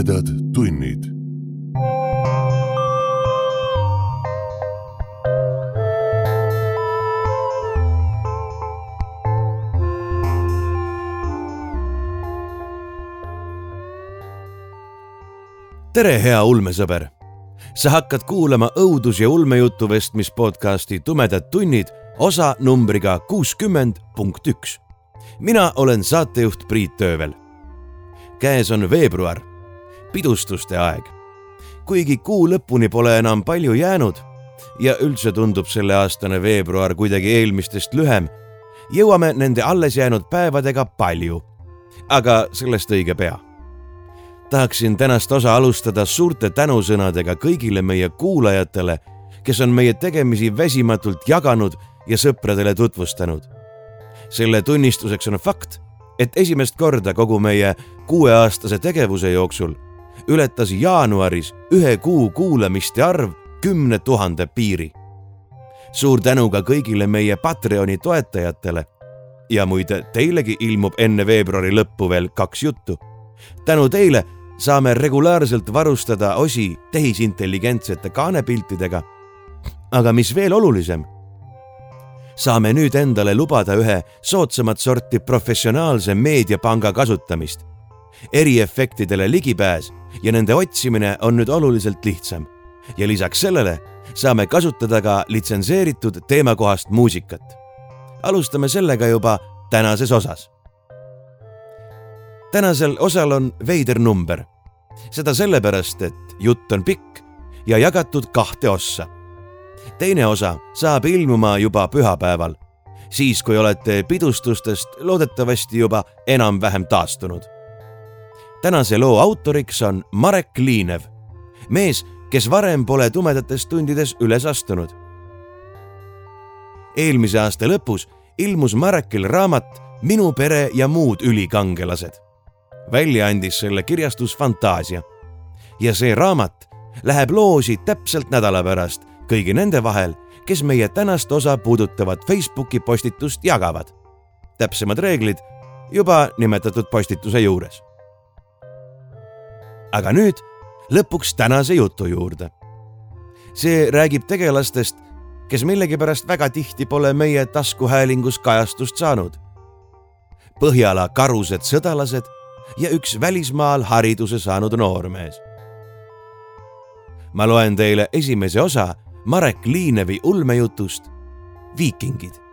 tumedad tunnid. tere, hea ulmesõber. sa hakkad kuulama õudus- ja ulmejuttu vestmis podcasti Tumedad tunnid osa numbriga kuuskümmend punkt üks. mina olen saatejuht Priit Töövel. käes on veebruar, pidustuste aeg. kuigi kuu lõpuni pole enam palju jäänud ja üldse tundub selleaastane veebruar kuidagi eelmistest lühem, jõuame nende alles jäänud päevadega palju. aga sellest õige pea tahaksin tänast osa alustada suurte tänusõnadega kõigile meie kuulajatele, kes on meie tegemisi väsimatult jaganud ja sõpradele tutvustanud. selle tunnistuseks on fakt, et esimest korda kogu meie kuueaastase tegevuse jooksul ületas jaanuaris ühe kuu kuulamiste arv kümne tuhande piiri. suur tänu ka kõigile meie Patreoni toetajatele. ja muide, teilegi ilmub enne veebruari lõppu veel kaks juttu. tänu teile saame regulaarselt varustada osi tehisintelligentsete kaanepiltidega. aga mis veel olulisem, saame nüüd endale lubada ühe soodsamat sorti professionaalse meediapanga kasutamist. Eriefektidele ligipääs ja nende otsimine on nüüd oluliselt lihtsam. ja lisaks sellele saame kasutada ka litsenseeritud teemakohast muusikat. alustame sellega juba tänases osas tänasel osal on veider number. seda sellepärast, et jutt on pikk ja jagatud kahte ossa. teine osa saab ilmuma juba pühapäeval, siis kui olete pidustustest loodetavasti juba enam-vähem taastunud. Tänase loo autoriks on Marek Liinev, mees, kes varem pole tumedates tundides üles astunud. eelmise aasta lõpus ilmus Marekil raamat Minu pere ja muud ülikangelased välja andis selle kirjastus Fantaasia. ja see raamat läheb loosi täpselt nädala pärast kõigi nende vahel, kes meie tänast osa puudutavat Facebooki postitust jagavad. täpsemad reeglid juba nimetatud postituse juures. Aga nüüd lõpuks tänase jutu juurde. see räägib tegelastest, kes millegipärast väga tihti pole meie taskuhäälingus kajastust saanud. Põhjala karused sõdalased ja üks välismaal hariduse saanud noormees. ma loen teile esimese osa Marek Liinevi ulmejutust Viikingid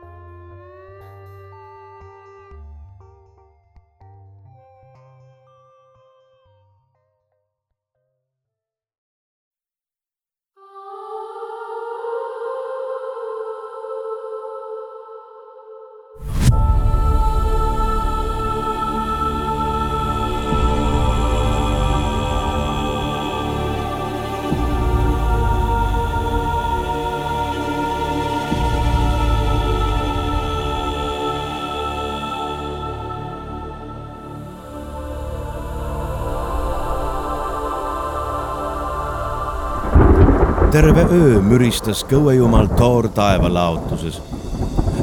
terve öö müristas kõuejumal Toor taevalaotuses,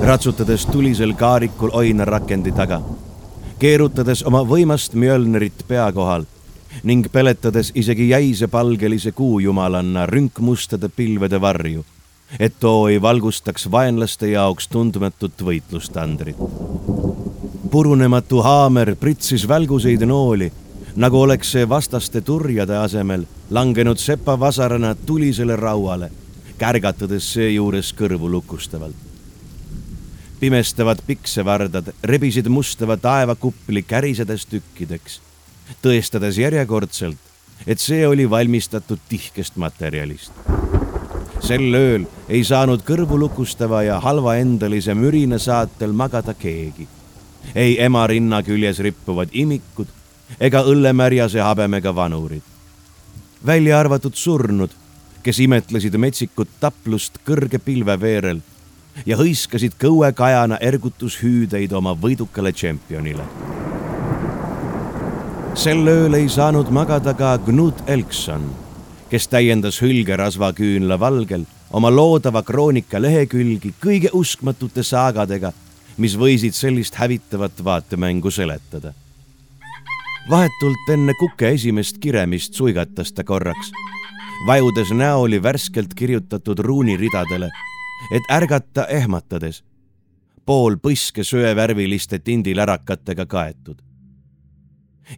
ratsutades tulisel kaarikul oinarakendi taga, keerutades oma võimast Mjölnerit pea kohal ning peletades isegi jäise palgelise kuujumalanna rünkmustade pilvede varju, et too ei valgustaks vaenlaste jaoks tundmatut võitlustandrit. purunematu haamer pritsis välguseid nooli nagu oleks see vastaste turjade asemel langenud sepavasarana tulisele rauale, kärgatades seejuures kõrvu lukustavalt. pimestavad piksevardad rebisid mustava taevakupli kärisedes tükkideks, tõestades järjekordselt, et see oli valmistatud tihkest materjalist. sel ööl ei saanud kõrvulukustava ja halvaendalise mürina saatel magada keegi. ei ema rinna küljes rippuvad imikud ega õllemärjase habemega vanurid. Välja arvatud surnud, kes imetlesid metsikut taplust kõrge pilve veerel ja hõiskasid kõuekajana ergutushüüdeid oma võidukale tšempionile. sel ööl ei saanud magada ka Knut Elkson, kes täiendas hülgerasva küünla valgel oma loodava kroonika lehekülgi kõige uskmatute saagadega, mis võisid sellist hävitavat vaatemängu seletada vahetult enne kuke esimest kiremist suigatas ta korraks, vajudes näoli värskelt kirjutatud ruuniridadele, et ärgata ehmatades, pool põske söevärviliste tindilärakatega kaetud.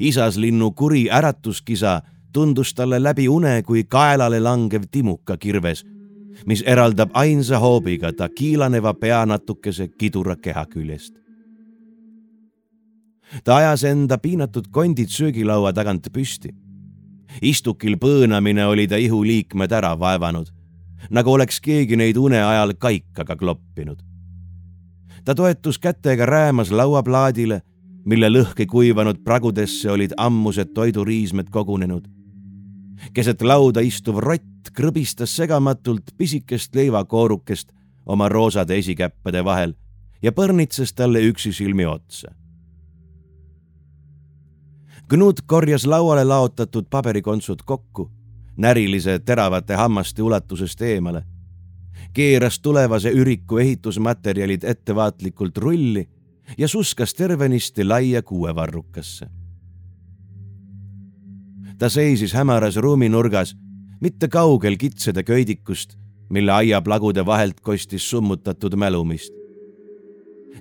isaslinnu kuri äratuskisa tundus talle läbi une kui kaelale langev timuka kirves, mis eraldab ainsa hoobiga ta kiilaneva pea natukese kidura keha küljest ta ajas enda piinatud kondid söögilaua tagant püsti. istukil põõnamine oli ta ihuliikmed ära vaevanud, nagu oleks keegi neid une ajal kaikaga kloppinud. ta toetus kätega räämas lauaplaadile, mille lõhki kuivanud pragudesse olid ammused toiduriismed kogunenud. keset lauda istuv rott krõbistas segamatult pisikest leivakoorukest oma roosade esikäppade vahel ja põrnitses talle üksisilmi otsa Knut korjas lauale laotatud paberikontsud kokku, närilise teravate hammaste ulatusest eemale, keeras tulevase üriku ehitusmaterjalid ettevaatlikult rulli ja suskas tervenisti laia kuuevarrukasse. ta seisis hämaras ruuminurgas, mitte kaugel kitsede köidikust, mille aiaplagude vahelt kostis summutatud mälumist.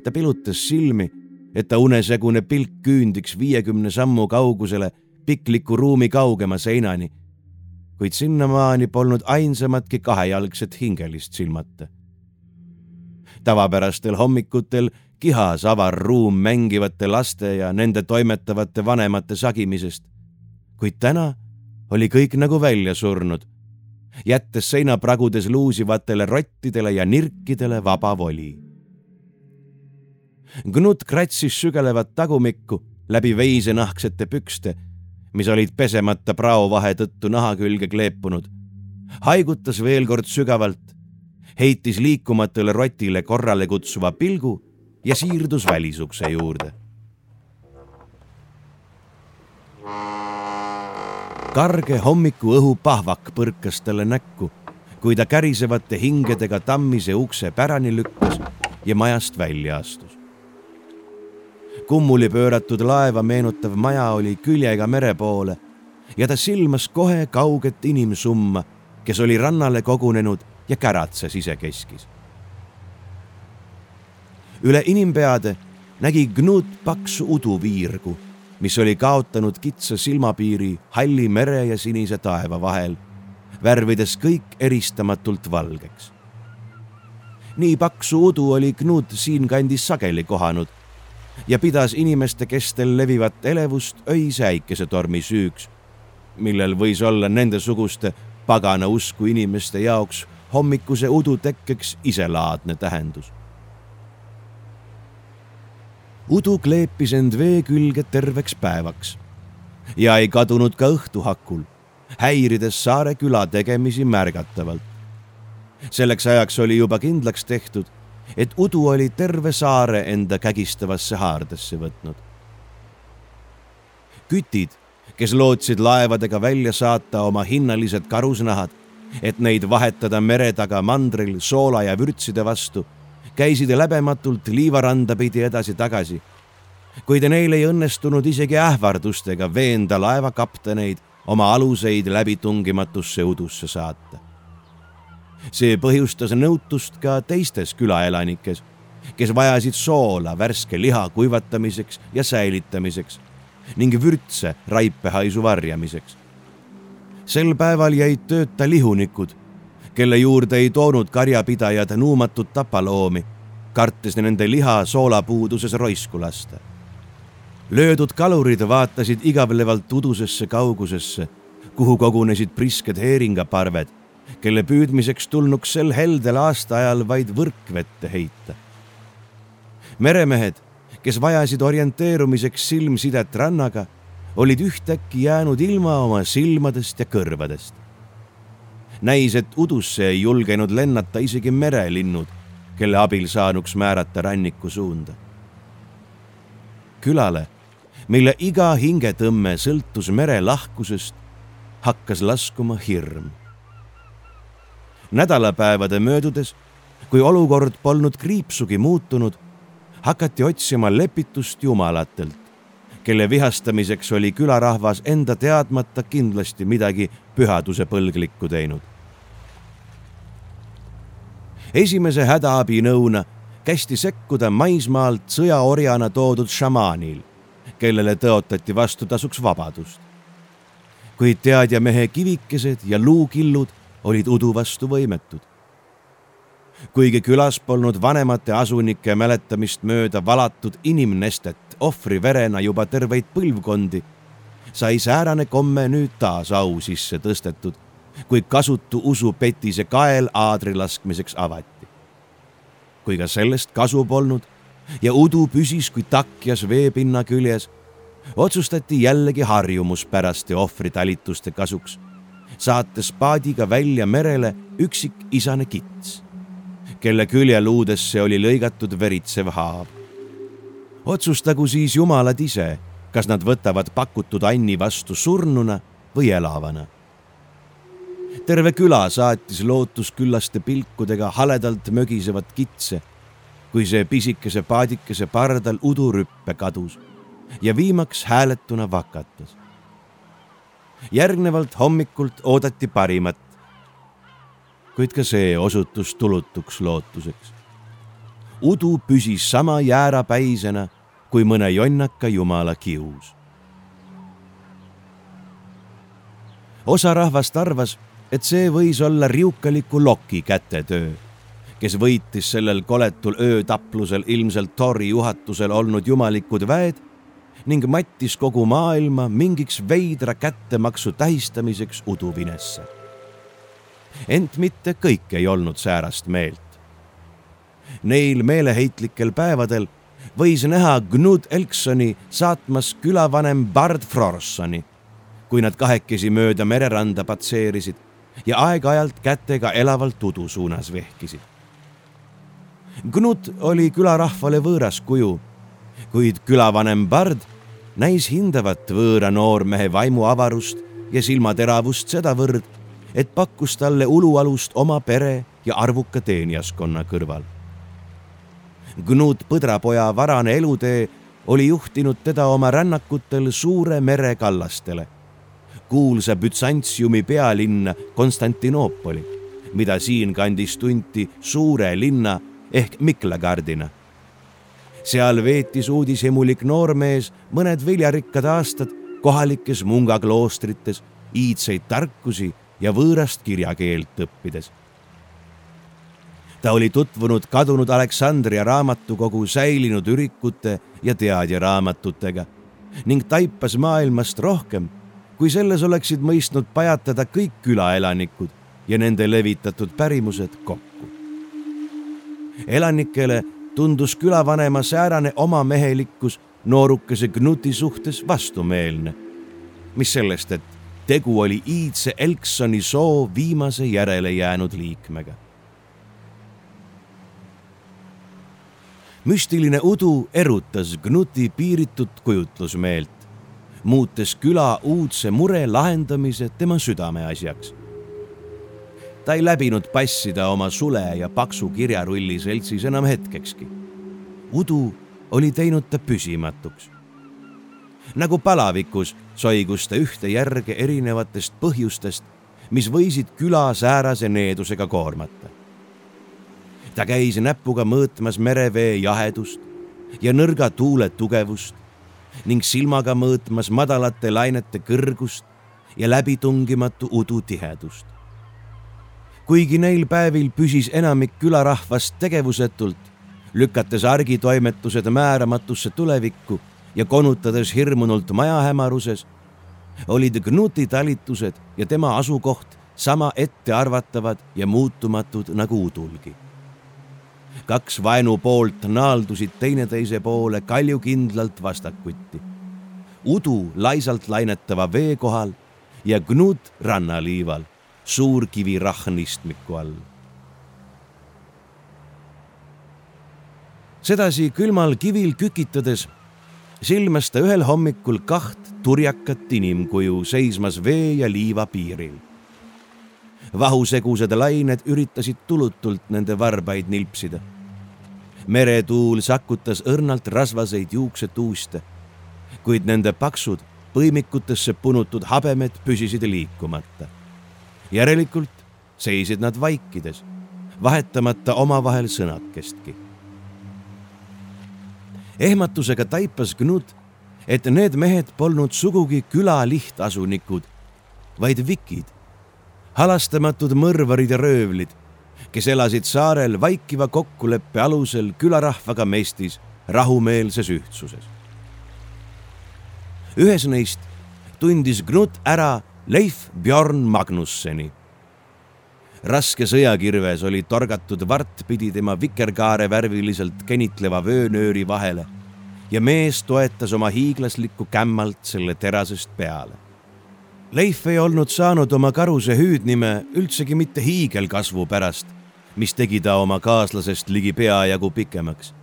ta pilutas silmi et ta unesegune pilk küündiks viiekümne sammu kaugusele pikliku ruumi kaugema seinani. kuid sinnamaani polnud ainsamatki kahejalgset hingelist silmata. tavapärastel hommikutel kihas avar ruum mängivate laste ja nende toimetavate vanemate sagimisest. kuid täna oli kõik nagu välja surnud, jättes seinapragudes luusivatele rottidele ja nirkidele vaba voli Gnut kratsis sügelevat tagumikku läbi veisenahksete pükste, mis olid pesemata praovahe tõttu naha külge kleepunud. haigutas veel kord sügavalt, heitis liikumatule rotile korrale kutsuva pilgu ja siirdus välisukse juurde. karge hommikuõhu pahvak põrkas talle näkku, kui ta kärisevate hingedega tammise ukse pärani lükkas ja majast välja astus kummuli pööratud laeva meenutav maja oli küljega mere poole ja ta silmas kohe kauget inimsumma, kes oli rannale kogunenud ja käratses isekeskis. üle inimpeade nägi Gnut paksu uduviirgu, mis oli kaotanud kitsa silmapiiri halli mere ja sinise taeva vahel, värvides kõik eristamatult valgeks. nii paksu udu oli Gnut siinkandis sageli kohanud ja pidas inimeste kestel levivat elevust öise äikesetormi süüks, millel võis olla nendesuguste pagana usku inimeste jaoks hommikuse udu tekkeks iselaadne tähendus. udu kleepis end vee külge terveks päevaks ja ei kadunud ka õhtu hakul, häirides saare küla tegemisi märgatavalt. selleks ajaks oli juba kindlaks tehtud, et udu oli terve saare enda kägistavasse haardesse võtnud. kütid, kes lootsid laevadega välja saata oma hinnalised karusnahad, et neid vahetada mere taga mandril soola ja vürtside vastu, käisid läbematult liivaranda pidi edasi-tagasi. kuid neil ei õnnestunud isegi ähvardustega veenda laevakapteneid oma aluseid läbitungimatusse udusse saata see põhjustas nõutust ka teistes külaelanikes, kes vajasid soola värske liha kuivatamiseks ja säilitamiseks ning vürtse raipehaisu varjamiseks. sel päeval jäid tööta lihunikud, kelle juurde ei toonud karjapidajad nuumatut tapaloomi, kartes nende liha soolapuuduses roisku lasta. löödud kalurid vaatasid igavlevalt udusesse kaugusesse, kuhu kogunesid prisked heeringaparved kelle püüdmiseks tulnuks sel heldel aastaajal vaid võrkvette heita. meremehed, kes vajasid orienteerumiseks silmsidet rannaga, olid ühtäkki jäänud ilma oma silmadest ja kõrvadest. näis, et udusse ei julgenud lennata isegi merelinnud, kelle abil saanuks määrata ranniku suunda. külale, mille iga hingetõmme sõltus mere lahkusest, hakkas laskuma hirm nädalapäevade möödudes, kui olukord polnud kriipsugi muutunud, hakati otsima lepitust jumalatelt, kelle vihastamiseks oli külarahvas enda teadmata kindlasti midagi pühaduse põlglikku teinud. esimese hädaabinõuna kästi sekkuda maismaalt sõjaorjana toodud šamaanil, kellele tõotati vastutasuks vabadust. kuid teadjamehe kivikesed ja luukillud olid udu vastu võimetud kuigi külas polnud vanemate asunike mäletamist mööda valatud inimnestet ohvri verena juba terveid põlvkondi, sai säärane komme nüüd taas au sisse tõstetud, kui kasutu usupetise kael aadri laskmiseks avati. kui ka sellest kasu polnud ja udu püsis kui takjas veepinna küljes, otsustati jällegi harjumuspäraste ohvritalituste kasuks, saates paadiga välja merele üksik isane kits kelle küljeluudesse oli lõigatud veritsev haav. otsustagu siis jumalad ise, kas nad võtavad pakutud anni vastu surnuna või elavana. terve küla saatis lootusküllaste pilkudega haledalt mögisevat kitse, kui see pisikese paadikese pardal udurüppe kadus ja viimaks hääletuna vakatas. Järgnevalt hommikult oodati parimat kuid ka see osutus tulutuks lootuseks. udu püsis sama jäärapäisena kui mõne jonnaka jumala kius. osa rahvast arvas, et see võis olla riukaliku Loki kätetöö, kes võitis sellel koletul öötaplusel ilmselt Tori juhatusel olnud jumalikud väed ning mattis kogu maailma mingiks veidra kättemaksu tähistamiseks uduvinesse ent mitte kõik ei olnud säärast meelt. Neil meeleheitlikel päevadel võis näha Gnud Elksoni saatmas külavanem Bard Frorsoni, kui nad kahekesi mööda mereranda patseerisid ja aeg-ajalt kätega elavalt udu suunas vehkisid. Gnud oli külarahvale võõras kuju, kuid külavanem Bard näis hindavat võõra noormehe vaimuavarust ja silmateravust sedavõrd, et pakkus talle ulualust oma pere ja arvuka teenijaskonna kõrval. Gnud põdrapoja varane elutee oli juhtinud teda oma rännakutel suure mere kallastele, kuulsa Bütsantsiumi pealinna Konstantinoopoli, mida siinkandis tunti suure linna ehk Miklagardina. Seal veetis uudishimulik noormees mõned viljarikkad aastad kohalikes mungakloostrites iidseid tarkusi ja võõrast kirjakeelt õppides. ta oli tutvunud kadunud Aleksandria raamatukogu säilinud ürikute ja teadjaraamatutega ning taipas maailmast rohkem, kui selles oleksid mõistnud pajatada kõik külaelanikud ja nende levitatud pärimused kokku. elanikele tundus külavanema säärane omamehelikkus noorukese Knuti suhtes vastumeelne, mis sellest, et tegu oli iidse Elksoni soo viimase järele jäänud liikmega. müstiline udu erutas Gnuti piiritut kujutlusmeelt, muutes küla uudse mure lahendamise tema südameasjaks. Ta ei läbinud passida oma sule ja paksu kirjarulli seltsis enam hetkekski. udu oli teinud ta püsimatuks nagu palavikus soigus ta ühte järge erinevatest põhjustest, mis võisid küla säärase needusega koormata. ta käis näpuga mõõtmas merevee jahedust ja nõrga tuule tugevust ning silmaga mõõtmas madalate lainete kõrgust ja läbitungimatu udu tihedust. Kuigi neil päevil püsis enamik külarahvast tegevusetult, lükates argitoimetused määramatusse tulevikku ja konutades hirmunult maja hämaruses, olid Gnuti talitused ja tema asukoht sama ettearvatavad ja muutumatud nagu udulgi. kaks vaenupoolt naaldusid teineteise poole kaljukindlalt vastakuti. udu laisalt lainetava vee kohal ja Gnut rannaliival suurkivi rahnistmiku all. sedasi külmal kivil kükitades silmas ta ühel hommikul kaht turjakat inimkuju seismas vee ja liiva piiril. vahusegused lained üritasid tulutult nende varbaid nilpsida. meretuul sakutas õrnalt rasvaseid juuksetuuste. kuid nende paksud põimikutesse punutud habemed püsisid liikumata. Järelikult seisid nad vaikides, vahetamata omavahel sõnakestki. ehmatusega taipas Knut, et need mehed polnud sugugi küla lihtasunikud, vaid vikid, halastamatud mõrvarid ja röövlid, kes elasid saarel vaikiva kokkuleppe alusel külarahvaga mestis rahumeelses ühtsuses ühes neist tundis Knut ära Leif Bjorn Magnusseni. raske sõjakirves oli torgatud vartpidi tema vikerkaare värviliselt kenitleva vöönööri vahele ja mees toetas oma hiiglaslikku kämmalt selle terasest peale. Leif ei olnud saanud oma karuse hüüdnime üldsegi mitte hiigelkasvu pärast, mis tegi ta oma kaaslasest ligi peajagu pikemaks.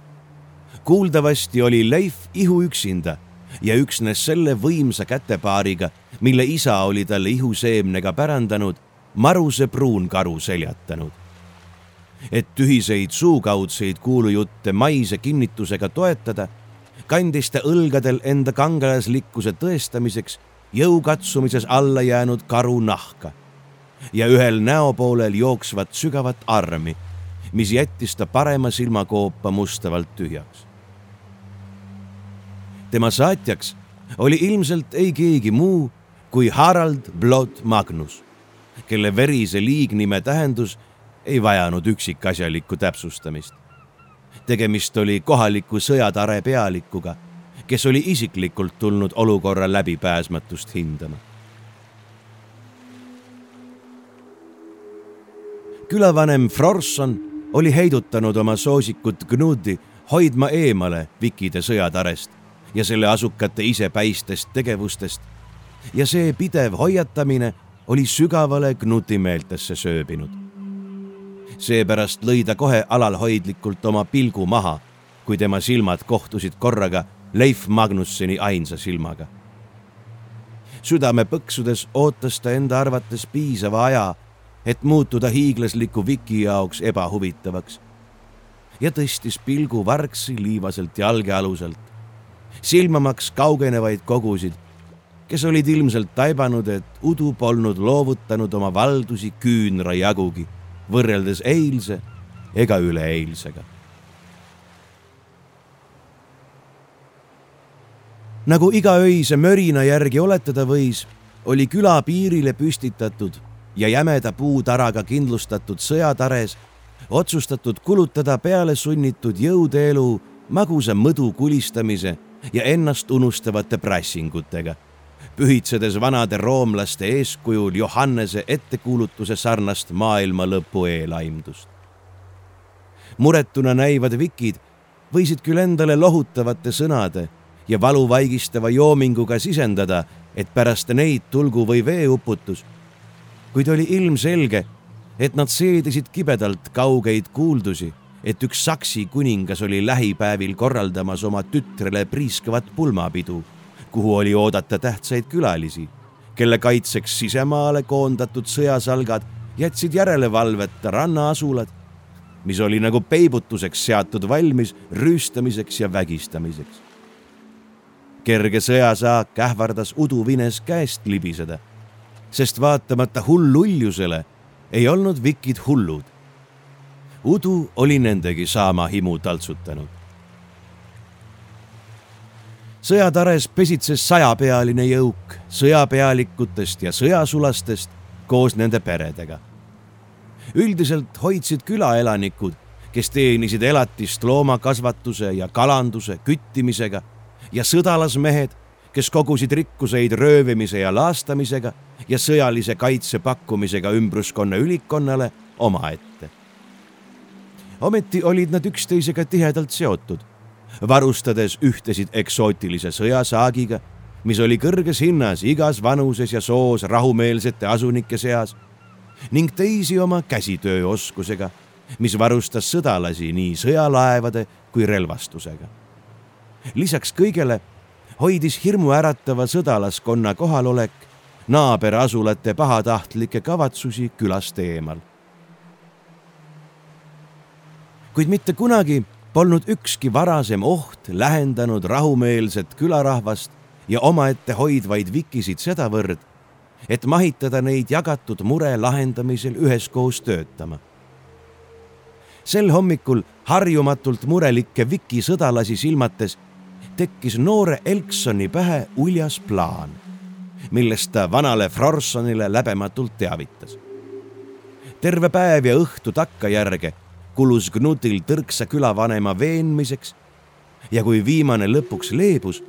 kuuldavasti oli Leif ihu üksinda ja üksnes selle võimsa kätepaariga, mille isa oli talle ihuseemnega pärandanud, maruse pruunkaru seljatanud. et ühiseid suukaudseid kuulujutte maise kinnitusega toetada, kandis ta õlgadel enda kangelaslikkuse tõestamiseks jõukatsumises alla jäänud karu nahka ja ühel näopoolel jooksvat sügavat armi, mis jättis ta parema silmakoopa mustavalt tühjaks tema saatjaks oli ilmselt ei keegi muu kui Harald Blot Magnus, kelle verise liignime tähendus ei vajanud üksikasjalikku täpsustamist. tegemist oli kohaliku sõjatare pealikuga, kes oli isiklikult tulnud olukorra läbipääsmatust hindama. külavanem Frorson oli heidutanud oma soosikut Gnuti hoidma eemale Vikide sõjatarest ja selle asukate isepäistest tegevustest. Ja see pidev hoiatamine oli sügavale Knuti meeltesse sööbinud. seepärast lõi ta kohe alalhoidlikult oma pilgu maha, kui tema silmad kohtusid korraga Leif Magnusseni ainsa silmaga. südame põksudes ootas ta enda arvates piisava aja, et muutuda hiiglasliku Viki jaoks ebahuvitavaks ja tõstis pilgu vargsi liivaselt jalgealuselt silmamaks kaugenevaid kogusid, kes olid ilmselt taibanud, et udu polnud loovutanud oma valdusi küünra jagugi, võrreldes eilse ega üleeilsega. nagu igaöise mörina järgi oletada võis, oli küla piirile püstitatud ja jämeda puutaraga kindlustatud sõjatares otsustatud kulutada peale sunnitud jõudeelu magusa mõdu kulistamise ja ennast unustavate prassingutega, pühitsedes vanade roomlaste eeskujul Johannese ettekuulutuse sarnast maailma lõpu eelaimdust. muretuna näivad vikid võisid küll endale lohutavate sõnade ja valuvaigistava joominguga sisendada, et pärast neid tulgu või veeuputus, kuid oli ilmselge, et nad seedisid kibedalt kaugeid kuuldusi et üks Saksi kuningas oli lähipäevil korraldamas oma tütrele priiskavat pulmapidu, kuhu oli oodata tähtsaid külalisi, kelle kaitseks sisemaale koondatud sõjasalgad jätsid järelevalveta rannaasulad, mis oli nagu peibutuseks seatud valmis rüüstamiseks ja vägistamiseks. kerge sõjasaak ähvardas uduvines käest libiseda, sest vaatamata hulluljusele ei olnud vikid hullud udu oli nendegi saama himu taltsutanud. Sõjatares pesitses sajapealine jõuk. Sõjapealikutest ja sõjasulastest koos nende peredega. üldiselt hoidsid külaelanikud, kes teenisid elatist loomakasvatuse ja kalanduse küttimisega ja sõdalasmehed, kes kogusid rikkuseid röövimise ja laastamisega ja sõjalise kaitse pakkumisega ümbruskonna ülikonnale omaette. Ometi olid nad üksteisega tihedalt seotud, varustades ühtesid eksootilise sõjasaagiga, mis oli kõrges hinnas igas vanuses ja soos rahumeelsete asunike seas ning teisi oma käsitööoskusega, mis varustas sõdalasi nii sõjalaevade kui relvastusega. lisaks kõigele hoidis hirmuäratava sõdalaskonna kohalolek naaberasulate pahatahtlikke kavatsusi külast eemal kuid mitte kunagi polnud ükski varasem oht lähendanud rahumeelset külarahvast ja omaette hoidvaid vikisid sedavõrd, et mahitada neid jagatud mure lahendamisel üheskoos töötama. sel hommikul harjumatult murelikke viki sõdalasi silmates tekkis noore Elksoni pähe uljas plaan, millest ta vanale Frorsonile läbematult teavitas. terve päev ja õhtu takkajärge kulus Knutil tõrksa külavanema veenmiseks ja kui viimane lõpuks leebus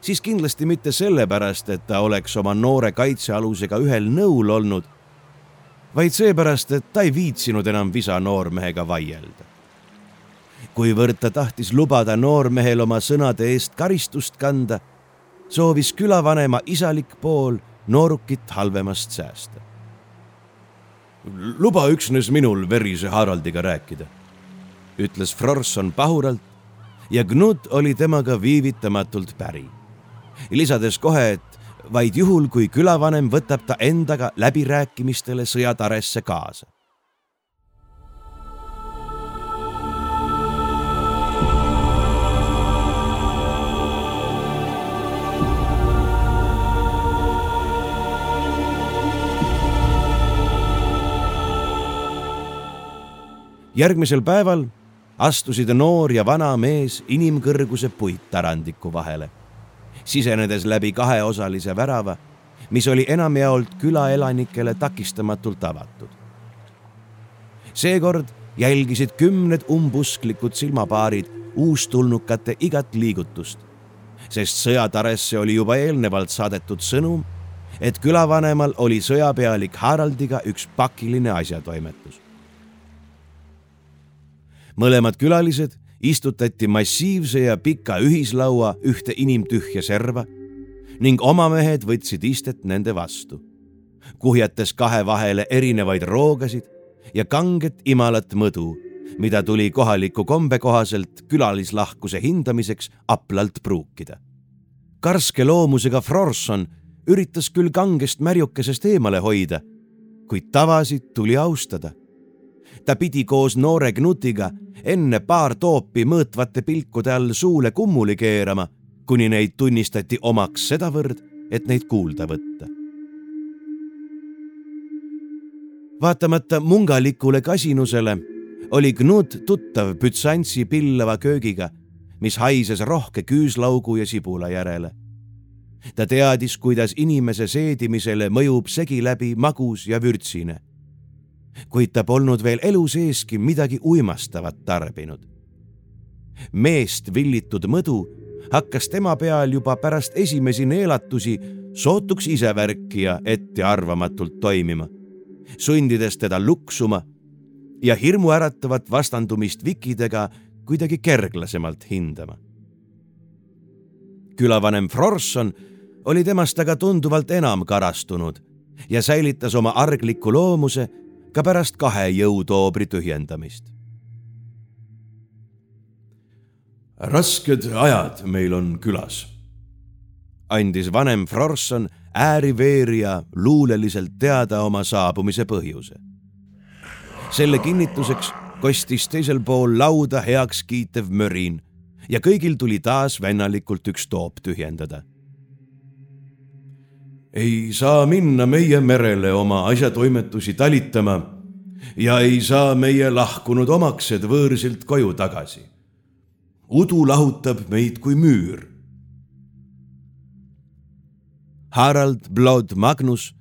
siis kindlasti mitte sellepärast, et ta oleks oma noore kaitsealusega ühel nõul olnud, vaid seepärast, et ta ei viitsinud enam visa noormehega vaielda. kuivõrd ta tahtis lubada noormehel oma sõnade eest karistust kanda, soovis külavanema isalik pool noorukit halvemast säästa. Luba üksnes minul verise Haraldiga rääkida, ütles Frorson pahuralt ja Gnut oli temaga viivitamatult päri lisades kohe, et vaid juhul, kui külavanem võtab ta endaga läbirääkimistele sõjataresse kaasa. Järgmisel päeval astusid noor ja vana mees inimkõrguse puittarandiku vahele sisenedes läbi kaheosalise värava, mis oli enamjaolt külaelanikele takistamatult avatud. seekord jälgisid kümned umbusklikud silmapaarid uustulnukate igat liigutust, sest sõjataresse oli juba eelnevalt saadetud sõnum, et külavanemal oli sõjapealik Haraldiga üks pakiline asjatoimetus. Mõlemad külalised istutati massiivse ja pika ühislaua ühte inimtühja serva ning oma mehed võtsid istet nende vastu, kuhjates kahe vahele erinevaid roogasid ja kanget imalat mõdu, mida tuli kohaliku kombe kohaselt külalislahkuse hindamiseks aplalt pruukida. karske loomusega Frorson üritas küll kangest märjukesest eemale hoida, kuid tavasid tuli austada ta pidi koos noore Knutiga enne paar toopi mõõtvate pilkude all suule kummuli keerama, kuni neid tunnistati omaks sedavõrd, et neid kuulda võtta. vaatamata mungalikule kasinusele oli Knut tuttav Bütsantsi pillava köögiga, mis haises rohke küüslaugu ja sibula järele. ta teadis, kuidas inimese seedimisele mõjub segi läbi magus ja vürtsine kuid ta polnud veel elu seeski midagi uimastavat tarbinud. meest villitud mõdu hakkas tema peal juba pärast esimesi neelatusi sootuks isevärki ja ettearvamatult toimima, sundides teda luksuma ja hirmuäratavat vastandumist vikidega kuidagi kerglasemalt hindama. külavanem Frorson oli temast aga tunduvalt enam karastunud ja säilitas oma argliku loomuse ka pärast kahe jõutoobri tühjendamist. rasked ajad meil on külas, andis vanem Frorson ääri-veerija luuleliselt teada oma saabumise põhjuse. selle kinnituseks kostis teisel pool lauda heakskiitev mörin ja kõigil tuli taas vennalikult üks toop tühjendada ei saa minna meie merele oma asjatoimetusi talitama ja ei saa meie lahkunud omaksed võõrsilt koju tagasi. udu lahutab meid kui müür. Harald Blood Magnus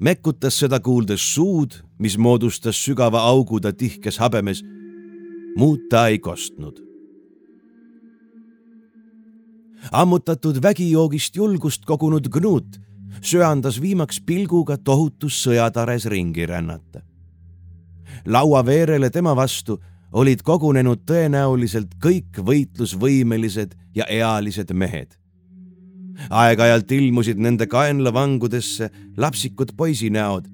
mekutas seda kuuldes suud, mis moodustas sügava augu ta tihkes habemes. muud ta ei kostnud. ammutatud vägijoogist julgust kogunud Gnut söandas viimaks pilguga tohutus sõjatares ringi rännata. laua veerele tema vastu olid kogunenud tõenäoliselt kõik võitlusvõimelised ja ealised mehed. aeg-ajalt ilmusid nende kaenlavangudesse lapsikud poisinäod,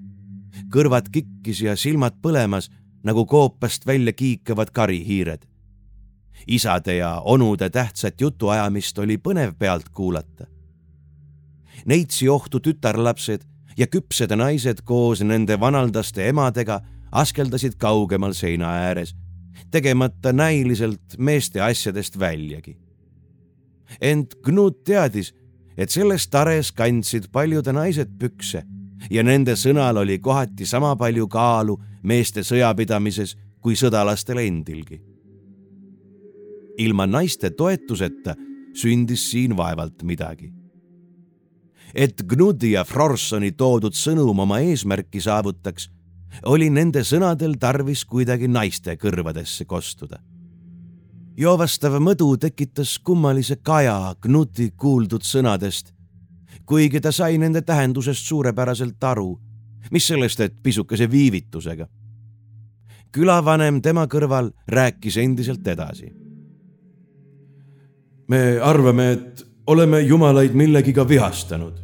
kõrvad kikkis ja silmad põlemas nagu koopast välja kiikavad karihiired. isade ja onude tähtsat jutuajamist oli põnev pealt kuulata neitsi ohtu tütarlapsed ja küpsed naised koos nende vanaldaste emadega askeldasid kaugemal seina ääres, tegemata näiliselt meeste asjadest väljagi. ent Knut teadis, et selles tares kandsid paljude naised pükse ja nende sõnal oli kohati sama palju kaalu meeste sõjapidamises kui sõdalastel endilgi. ilma naiste toetuseta sündis siin vaevalt midagi. Et Gnudi ja Frorsoni toodud sõnum oma eesmärki saavutaks, oli nende sõnadel tarvis kuidagi naiste kõrvadesse kostuda joovastav mõdu tekitas kummalise kaja Knuti kuuldud sõnadest, kuigi ta sai nende tähendusest suurepäraselt aru, mis sellest, et pisukese viivitusega. külavanem tema kõrval rääkis endiselt edasi. me arvame, et oleme jumalaid millegiga vihastanud.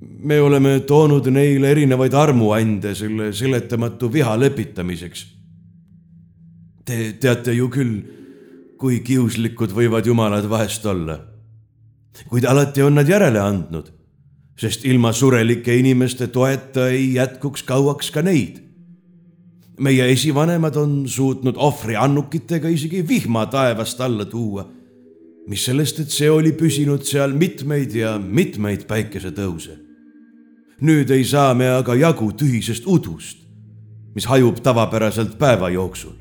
me oleme toonud neile erinevaid armuande selle seletamatu viha lepitamiseks Te teate ju küll, kui kiuslikud võivad jumalad vahest olla. kuid alati on nad järele andnud, sest ilma surelike inimeste toeta ei jätkuks kauaks ka neid. meie esivanemad on suutnud ohvriannukitega isegi vihma taevast alla tuua. Mis sellest, et see oli püsinud seal mitmeid ja mitmeid päikesetõuse. nüüd ei saa me aga jagu tühisest udust, mis hajub tavapäraselt päeva jooksul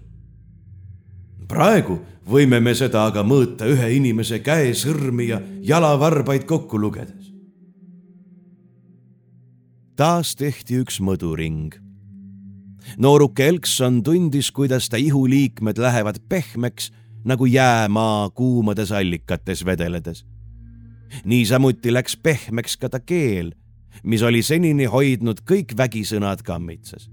praegu võime me seda aga mõõta ühe inimese käesõrmi ja jalavarbaid kokku lugedes. taas tehti üks mõduring. nooruke Elkson tundis, kuidas ta ihuliikmed lähevad pehmeks nagu jäämaa kuumades allikates vedeledes. niisamuti läks pehmeks ka ta keel, mis oli senini hoidnud kõik vägisõnad kammitsas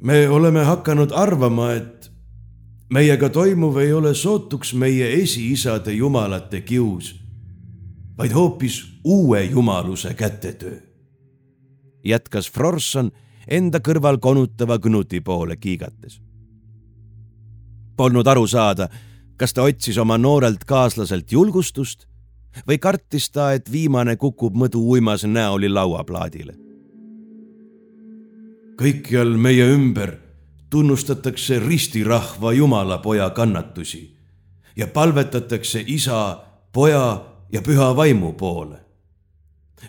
me oleme hakanud arvama, et meiega toimuv ei ole sootuks meie esiisade jumalate kius, vaid hoopis uue jumaluse kätetöö. jätkas Frorson enda kõrval konutava Knuti poole kiigates. Polnud aru saada, kas ta otsis oma noorelt kaaslaselt julgustust või kartis ta, et viimane kukub mõdu uimas näoli lauaplaadile. kõikjal meie ümber tunnustatakse ristirahva Jumalapoja kannatusi ja palvetatakse isa, poja ja püha vaimu poole.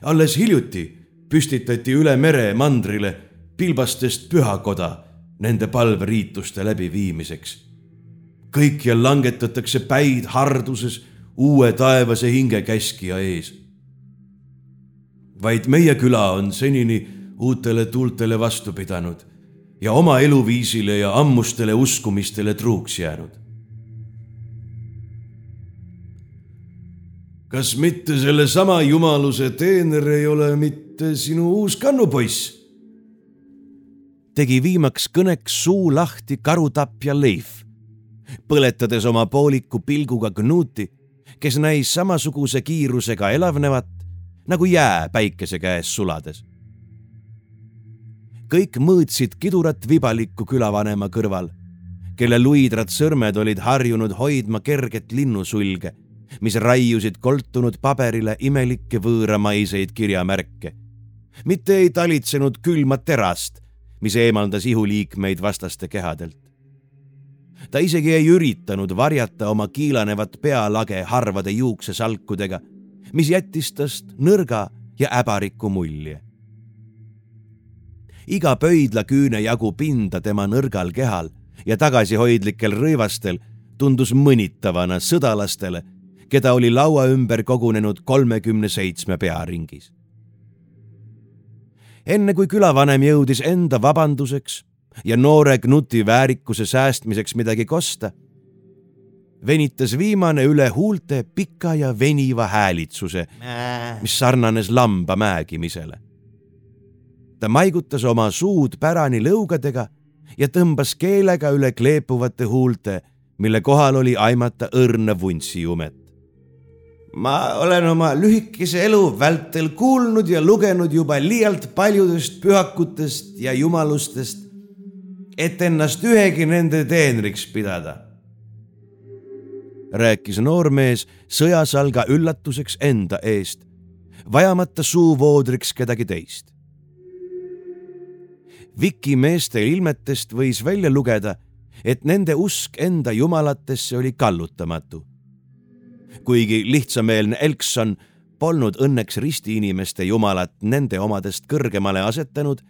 alles hiljuti püstitati üle mere mandrile pilbastest pühakoda nende palveriituste läbiviimiseks. Kõikjal langetatakse päid harduses uue taevase hingekäskija ees. vaid meie küla on senini uutele tuultele vastu pidanud ja oma eluviisile ja ammustele uskumistele truuks jäänud. kas mitte sellesama jumaluse teener ei ole mitte sinu uus kannupoiss? tegi viimaks kõneks suu lahti karutapja Leif, põletades oma pooliku pilguga Knuti, kes näis samasuguse kiirusega elavnevat nagu jää päikese käes sulades kõik mõõtsid kidurat vibalikku külavanema kõrval, kelle luidrad sõrmed olid harjunud hoidma kerget linnusulge, mis raiusid koltunud paberile imelikke võõramaiseid kirjamärke. mitte ei talitsenud külma terast, mis eemaldas ihuliikmeid vastaste kehadelt. Ta isegi ei üritanud varjata oma kiilanevat pealage harvade juuksesalkudega, mis jättis tast nõrga ja äbariku mulje iga pöidlaküüne jagu pinda tema nõrgal kehal ja tagasihoidlikel rõivastel tundus mõnitavana sõdalastele, keda oli laua ümber kogunenud kolmekümne seitsme pearingis. enne kui külavanem jõudis enda vabanduseks ja noore Knuti väärikuse säästmiseks midagi kosta, venitas viimane üle huulte pika ja veniva häälitsuse, mis sarnanes lamba määgimisele. Ta maigutas oma suud pärani lõugadega ja tõmbas keelega üle kleepuvate huulte, mille kohal oli aimata õrna vuntsijumet. ma olen oma lühikese elu vältel kuulnud ja lugenud juba liialt paljudest pühakutest ja jumalustest, et ennast ühegi nende teenriks pidada rääkis noormees sõjasalga üllatuseks enda eest, vajamata suuvoodriks kedagi teist Viki meeste ilmetest võis välja lugeda, et nende usk enda jumalatesse oli kallutamatu. kuigi lihtsameelne Elkson polnud õnneks ristiinimeste jumalat nende omadest kõrgemale asetanud,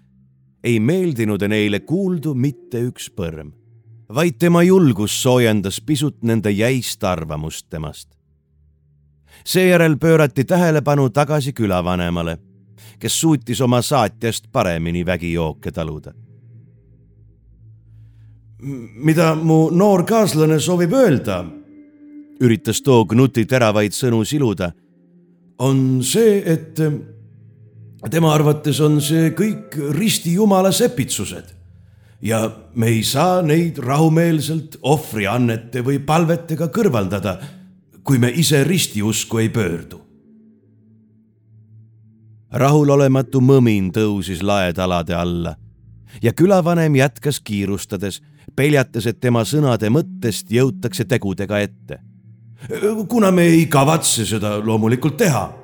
ei meeldinud neile kuuldu mitte üks põrm, vaid tema julgus soojendas pisut nende jäist arvamust temast. seejärel pöörati tähelepanu tagasi külavanemale, kes suutis oma saatjast paremini vägijooke taluda. Mida mu noor kaaslane soovib öelda, üritas too Knuti teravaid sõnu siluda, on see, et tema arvates on see kõik risti jumala sepitsused ja me ei saa neid rahumeelselt ohvriannete või palvetega kõrvaldada, kui me ise ristiusku ei pöördu. rahulolematu mõmin tõusis laetalade alla ja külavanem jätkas kiirustades peljates, et tema sõnade mõttest jõutakse tegudega ette. kuna me ei kavatse seda loomulikult teha,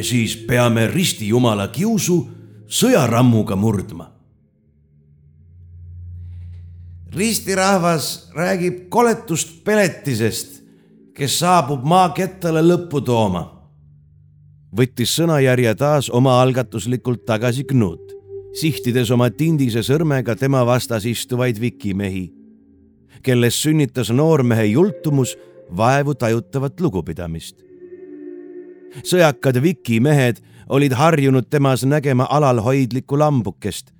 siis peame risti jumala kiusu sõjarammuga murdma. ristirahvas räägib koletust peletisest, kes saabub maakettale lõppu tooma. võttis sõnajärje taas omaalgatuslikult tagasi Knut sihtides oma tindise sõrmega tema vastas istuvaid vikimehi, kellest sünnitas noormehe jultumus vaevu tajutavat lugupidamist. Sõjakad vikimehed olid harjunud temas nägema alalhoidlikku lambukest,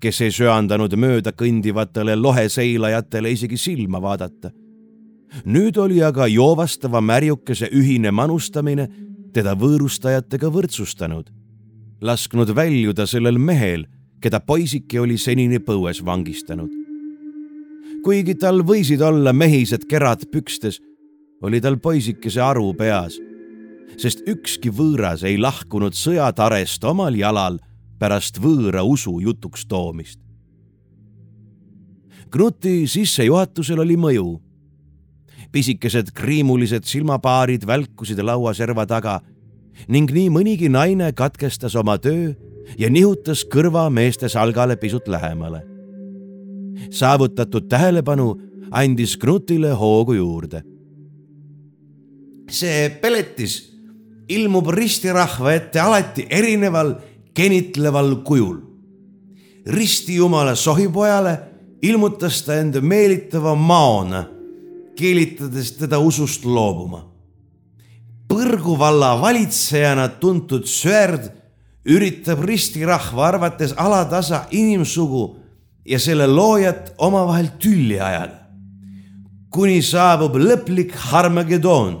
kes ei söandanud mööda kõndivatele loheseilajatele isegi silma vaadata. nüüd oli aga joovastava märjukese ühine manustamine teda võõrustajatega võrdsustanud lasknud väljuda sellel mehel, keda poisike oli senini põues vangistanud. kuigi tal võisid olla mehised kerad pükstes, oli tal poisikese aru peas, sest ükski võõras ei lahkunud sõjatarest omal jalal pärast võõra usu jutuks toomist. Knuti sissejuhatusel oli mõju. pisikesed kriimulised silmapaarid välkusid lauaserva taga ning nii mõnigi naine katkestas oma töö ja nihutas kõrva meeste salgale pisut lähemale. saavutatud tähelepanu andis Knutile hoogu juurde. see peletis ilmub ristirahva ette alati erineval genitleval kujul. ristijumala sohipojale ilmutas ta end meelitava maona, keelitades teda usust loobuma Põrgu valla valitsejana tuntud Swerd üritab ristirahva arvates alatasa inimsugu ja selle loojat omavahel tülli ajada. kuni saabub lõplik Harmageddon,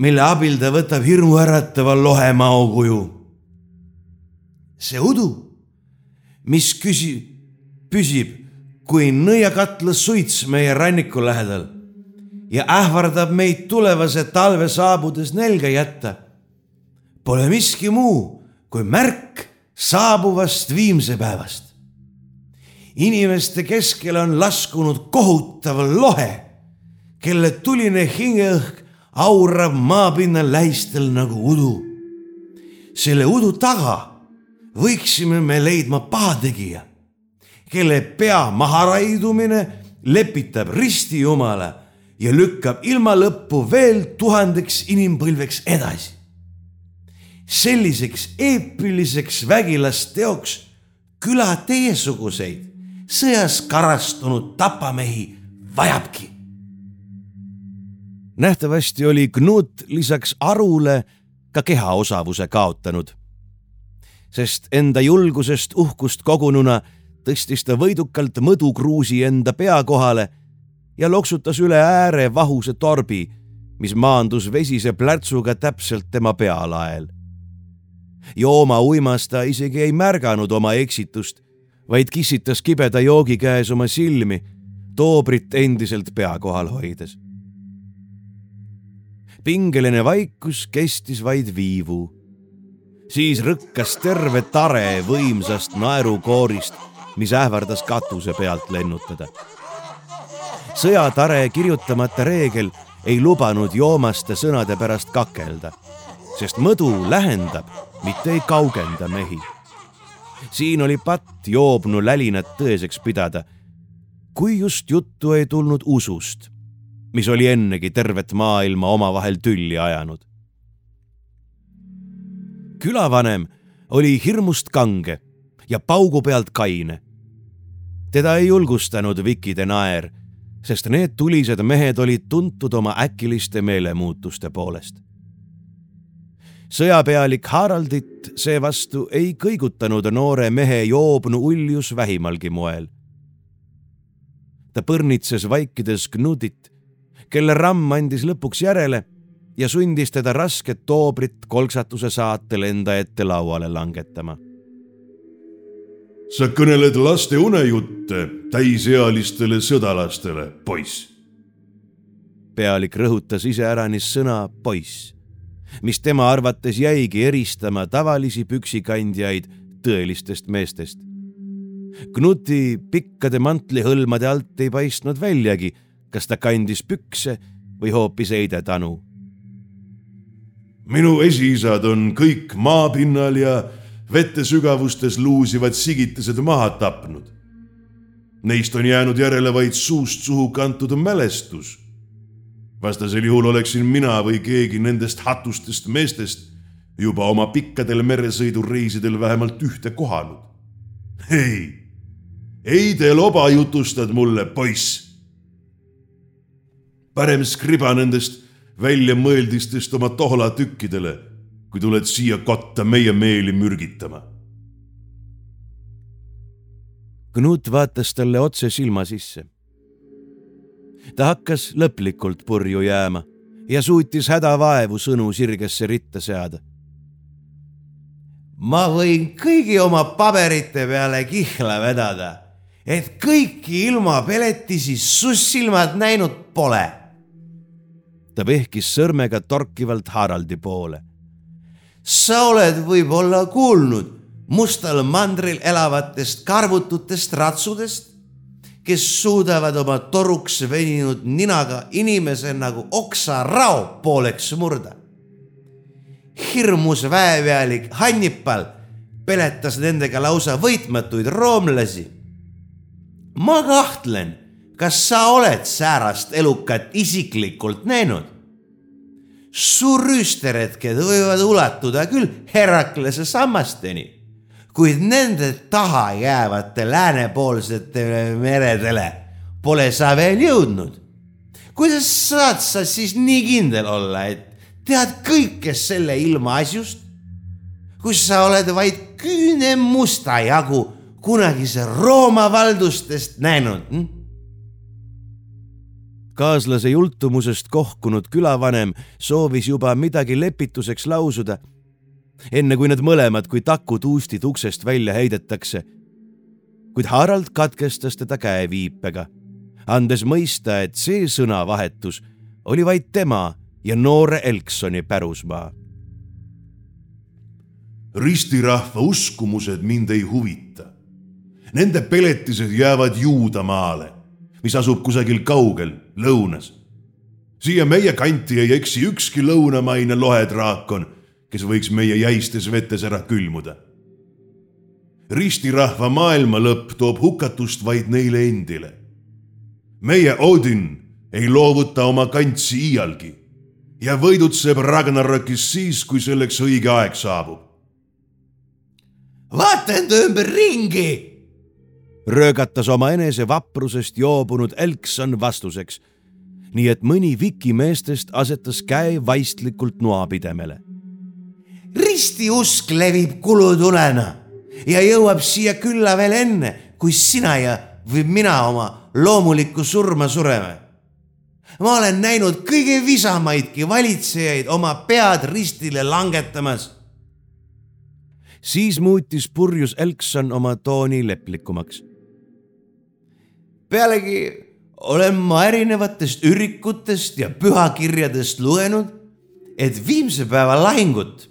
mille abil ta võtab hirmuäratava lohemao kuju. see udu, mis küsi-, püsib kui nõiakatla suits meie ranniku lähedal ja ähvardab meid tulevase talve saabudes nälga jätta. Pole miski muu kui märk saabuvast viimsepäevast. inimeste keskel on laskunud kohutav lohe, kelle tuline hingeõhk aurab maapinnal lähistel nagu udu. selle udu taga võiksime me leidma pahategija, kelle pea maharaidumine lepitab ristijumala ja lükkab ilma lõppu veel tuhandeks inimpõlveks edasi. selliseks eepiliseks vägilasteoks küla teiesuguseid sõjas karastunud tapamehi vajabki. Nähtavasti oli Knut lisaks arule ka kehaosavuse kaotanud, sest enda julgusest uhkust kogununa tõstis ta võidukalt mõdukruusi enda pea kohale ja loksutas üle ääre vahuse torbi, mis maandus vesise plärtsuga täpselt tema pealael. jooma uimas ta isegi ei märganud oma eksitust, vaid kissitas kibeda joogi käes oma silmi, toobrit endiselt pea kohal hoides. Pingeline vaikus kestis vaid viivu. siis rõkkas terve tare võimsast naerukoorist, mis ähvardas katuse pealt lennutada sõjatare kirjutamata reegel ei lubanud joomaste sõnade pärast kakelda, sest mõdu lähendab, mitte ei kaugenda mehi. siin oli patt joobnu lälinat tõeseks pidada, kui just juttu ei tulnud usust, mis oli ennegi tervet maailma omavahel tülli ajanud. külavanem oli hirmust kange ja paugu pealt kaine. teda ei julgustanud Vikide naer, sest need tulised mehed olid tuntud oma äkiliste meelemuutuste poolest. sõjapealik Haraldit seevastu ei kõigutanud noore mehe joobnu uljus vähimalgi moel. ta põrnitses vaikides Knutit, kelle ramm andis lõpuks järele ja sundis teda rasket toobrit kolksatuse saatel enda ette lauale langetama. sa kõneled laste unejutte täisealistele sõdalastele, poiss. pealik rõhutas iseäranis sõna poiss, mis tema arvates jäigi eristama tavalisi püksikandjaid tõelistest meestest. Knuti pikkade mantlihõlmade alt ei paistnud väljagi, kas ta kandis pükse või hoopis heidetanu minu esiisad on kõik maapinnal ja vetesügavustes luusivad sigitised maha tapnud. Neist on jäänud järele vaid suust suhu kantud mälestus. vastasel juhul oleksin mina või keegi nendest hatustest meestest juba oma pikkadel meresõidureisidel vähemalt ühte kohanud. ei, ei te loba jutustad mulle, poiss. Parem skriba nendest väljamõeldistest oma tohlatükkidele, kui tuled siia kotta meie meeli mürgitama. Knut vaatas talle otse silma sisse. ta hakkas lõplikult purju jääma ja suutis hädavaevu sõnu sirgesse ritta seada. ma võin kõigi oma paberite peale kihla vedada, et kõiki ilma peletisi sussilmad näinud pole ta vehkis sõrmega torkivalt Haraldi poole. sa oled võib-olla kuulnud mustal mandril elavatest karvututest ratsudest, kes suudavad oma toruks veninud ninaga inimese nagu oksarao pooleks murda. hirmus väepealik Hannipal peletas nendega lausa võitmatuid roomlasi. ma kahtlen kas sa oled säärast elukat isiklikult näinud? su rüüsteretked võivad ulatuda küll Heraklase sammasteni, kuid nende taha jäävate läänepoolsetele meredele pole sa veel jõudnud. kuidas saad sa siis nii kindel olla, et tead kõike selle ilmaasjust? kui sa oled vaid küüne musta jagu kunagise Rooma valdustest näinud hm?? Kaaslase jultumusest kohkunud külavanem soovis juba midagi lepituseks lausuda, enne kui nad mõlemad kui takud uustid uksest välja heidetakse. kuid Harald katkestas teda käeviipega, andes mõista, et see sõnavahetus oli vaid tema ja noore Elksoni pärusmaa. ristirahva uskumused mind ei huvita. Nende peletised jäävad Juudamaale mis asub kusagil kaugel, lõunas. siia meie kanti ei eksi ükski lõunamaine lohedraakon, kes võiks meie jäistes vetes ära külmuda. ristirahva maailma lõpp toob hukatust vaid neile endile. meie Odin ei loovuta oma kantsi iialgi ja võidutseb Ragnarokis siis, kui selleks õige aeg saabub. vaata enda ümber ringi röögatas oma enese vaprusest joobunud Elkson vastuseks, nii et mõni Viki meestest asetas käe vaistlikult noapidemele. ristiusk levib kulutulena ja jõuab siia külla veel enne, kui sina ja või mina oma loomulikku surma sureme. ma olen näinud kõige visamaidki valitsejaid oma pead ristile langetamas siis muutis purjus Elkson oma tooni leplikumaks pealegi olen ma erinevatest ürikutest ja pühakirjadest lugenud, et viimse päeva lahingut,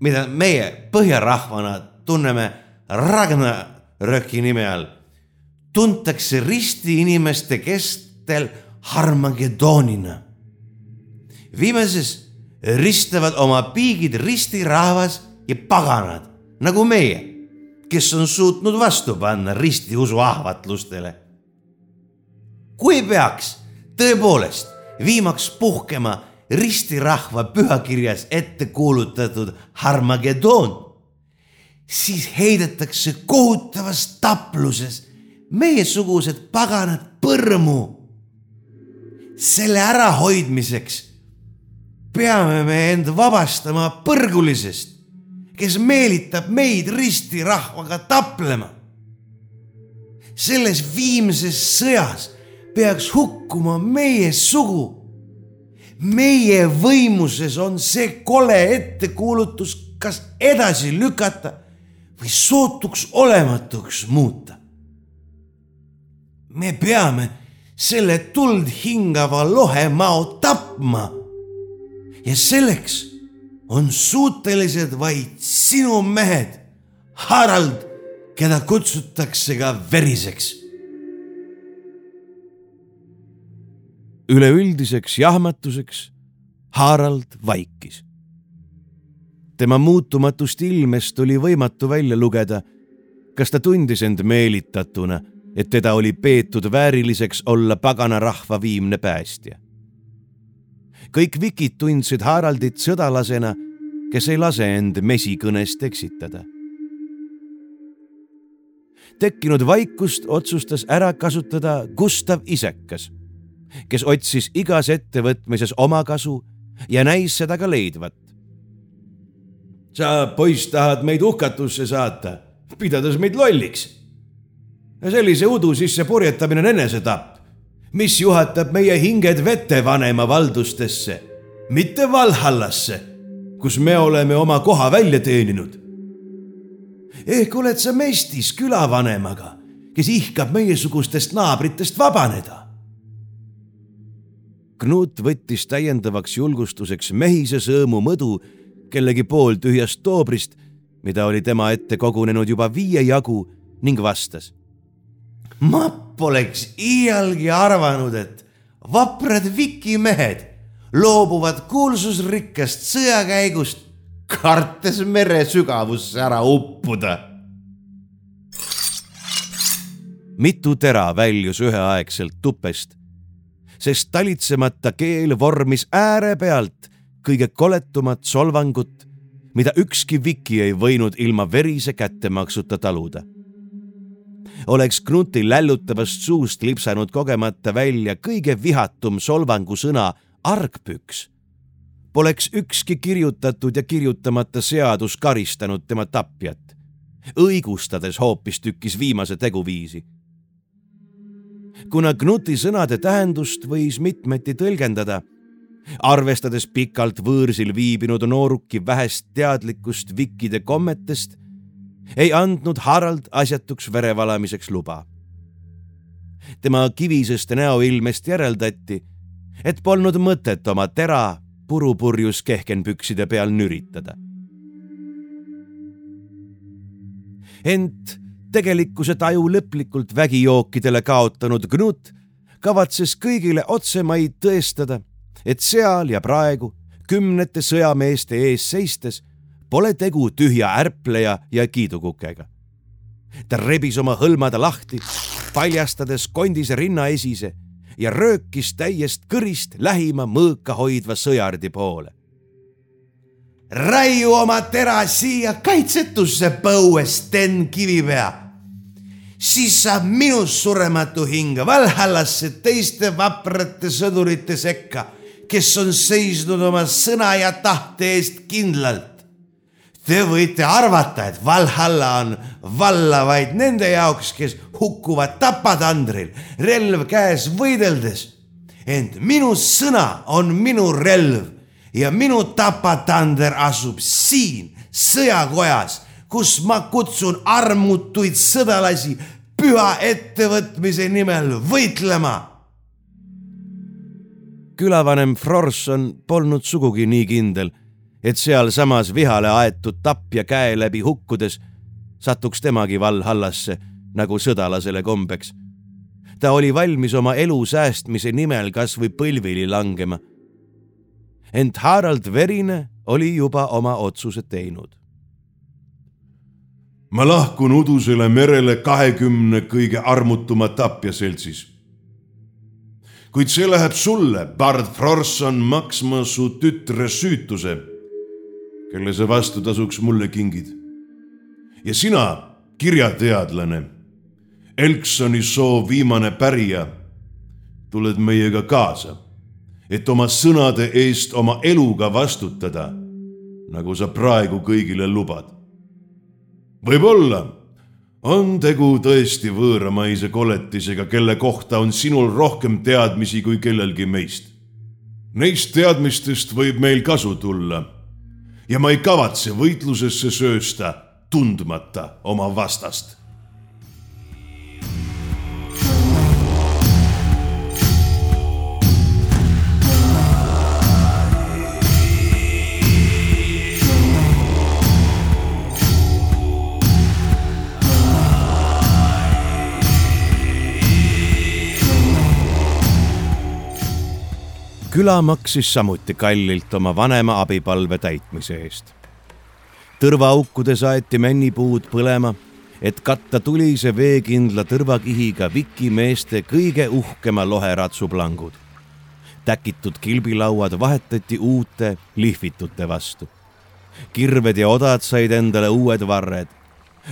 mida meie põhjarahvana tunneme Ragnaröki nime all, tuntakse ristiinimeste kestel Harmagedoonina. viimases ristavad oma piigid ristirahvas ja paganad nagu meie, kes on suutnud vastu panna ristiusu ahvatlustele kui peaks tõepoolest viimaks puhkema ristirahva pühakirjas ette kuulutatud Harmageddon, siis heidetakse kohutavas tapluses meiesugused paganad põrmu. selle ärahoidmiseks peame me end vabastama põrgulisest, kes meelitab meid ristirahvaga taplema. selles viimses sõjas peaks hukkuma meie sugu. meie võimuses on see kole ettekuulutus kas edasi lükata või sootuks olematuks muuta. me peame selle tuld hingava lohemao tapma. ja selleks on suutelised vaid sinu mehed, Harald, keda kutsutakse ka veriseks üleüldiseks jahmatuseks Harald vaikis. tema muutumatust ilmest oli võimatu välja lugeda, kas ta tundis end meelitatuna, et teda oli peetud vääriliseks olla pagana rahva viimne päästja. kõik vikid tundsid Haraldit sõdalasena, kes ei lase end mesikõnest eksitada. tekkinud vaikust otsustas ära kasutada Gustav Isekas kes otsis igas ettevõtmises omakasu ja näis seda ka leidvat. sa, poiss, tahad meid hukatusse saata, pidades meid lolliks. sellise udu sisse purjetamine on enesetapp, mis juhatab meie hinged vetevanema valdustesse, mitte Valhallasse, kus me oleme oma koha välja teeninud. ehk oled sa mestis külavanemaga, kes ihkab meiesugustest naabritest vabaneda Knut võttis täiendavaks julgustuseks mehise sõõmu mõdu kellegi pooltühjast toobrist, mida oli tema ette kogunenud juba viie jagu ning vastas. ma poleks iialgi arvanud, et vaprad vikimehed loobuvad kuulsusrikkast sõjakäigust, kartes mere sügavusse ära uppuda. mitu tera väljus üheaegselt tupest sest talitsemata keel vormis äärepealt kõige koletumat solvangut, mida ükski viki ei võinud ilma verise kättemaksuta taluda. oleks Knuti lällutavast suust lipsanud kogemata välja kõige vihatum solvangusõna argpüks, poleks ükski kirjutatud ja kirjutamata seadus karistanud tema tapjat, õigustades hoopistükkis viimase teguviisi kuna Knuti sõnade tähendust võis mitmeti tõlgendada, arvestades pikalt võõrsil viibinud nooruki vähest teadlikkust vikkide kommetest, ei andnud Harald asjatuks verevalamiseks luba. tema kivisest näoilmest järeldati, et polnud mõtet oma tera purupurjus kehkenpükside peal nüritada. ent tegelikkuse taju lõplikult vägijookidele kaotanud Knut kavatses kõigile otsemaid tõestada, et seal ja praegu kümnete sõjameeste ees seistes pole tegu tühja ärpleja ja kiidukukega. ta rebis oma hõlmad lahti, paljastades kondise rinnaesise ja röökis täiest kõrist lähima mõõka hoidva sõjardi poole. Raiu oma tera siia kaitsetusse põue, Sten Kivipea siis saab minust surematu hing Valhallasse teiste vaprate sõdurite sekka, kes on seisnud oma sõna ja tahte eest kindlalt. Te võite arvata, et Valhalla on valla vaid nende jaoks, kes hukkuvad tapatandril, relv käes võideldes. ent minu sõna on minu relv ja minu tapatander asub siin sõjakojas kus ma kutsun armutuid sõdalasi püha ettevõtmise nimel võitlema. külavanem Frorson polnud sugugi nii kindel, et sealsamas vihale aetud tapja käe läbi hukkudes satuks temagi Valhallasse nagu sõdalasele kombeks. ta oli valmis oma elu säästmise nimel kas või põlvili langema. Ent Harald Verine oli juba oma otsuse teinud ma lahkun udusele merele kahekümne kõige armutuma tapja seltsis. kuid see läheb sulle, Bard Frorson, maksma su tütre süütuse, kelle sa vastutasuks mulle kingid. ja sina, kirjateadlane, Elksoni soo viimane pärija, tuled meiega kaasa, et oma sõnade eest oma eluga vastutada, nagu sa praegu kõigile lubad. võib-olla on tegu tõesti võõramaise koletisega, kelle kohta on sinul rohkem teadmisi kui kellelgi meist. Neist teadmistest võib meil kasu tulla. ja ma ei kavatse võitlusesse söösta, tundmata oma vastast küla maksis samuti kallilt oma vanema abipalve täitmise eest. tõrvaaukudes aeti männipuud põlema, et katta tulise veekindla tõrvakihiga viki meeste kõige uhkema loheratsu plangud. täkitud kilbilauad vahetati uute lihvitute vastu. kirved ja odad said endale uued varred,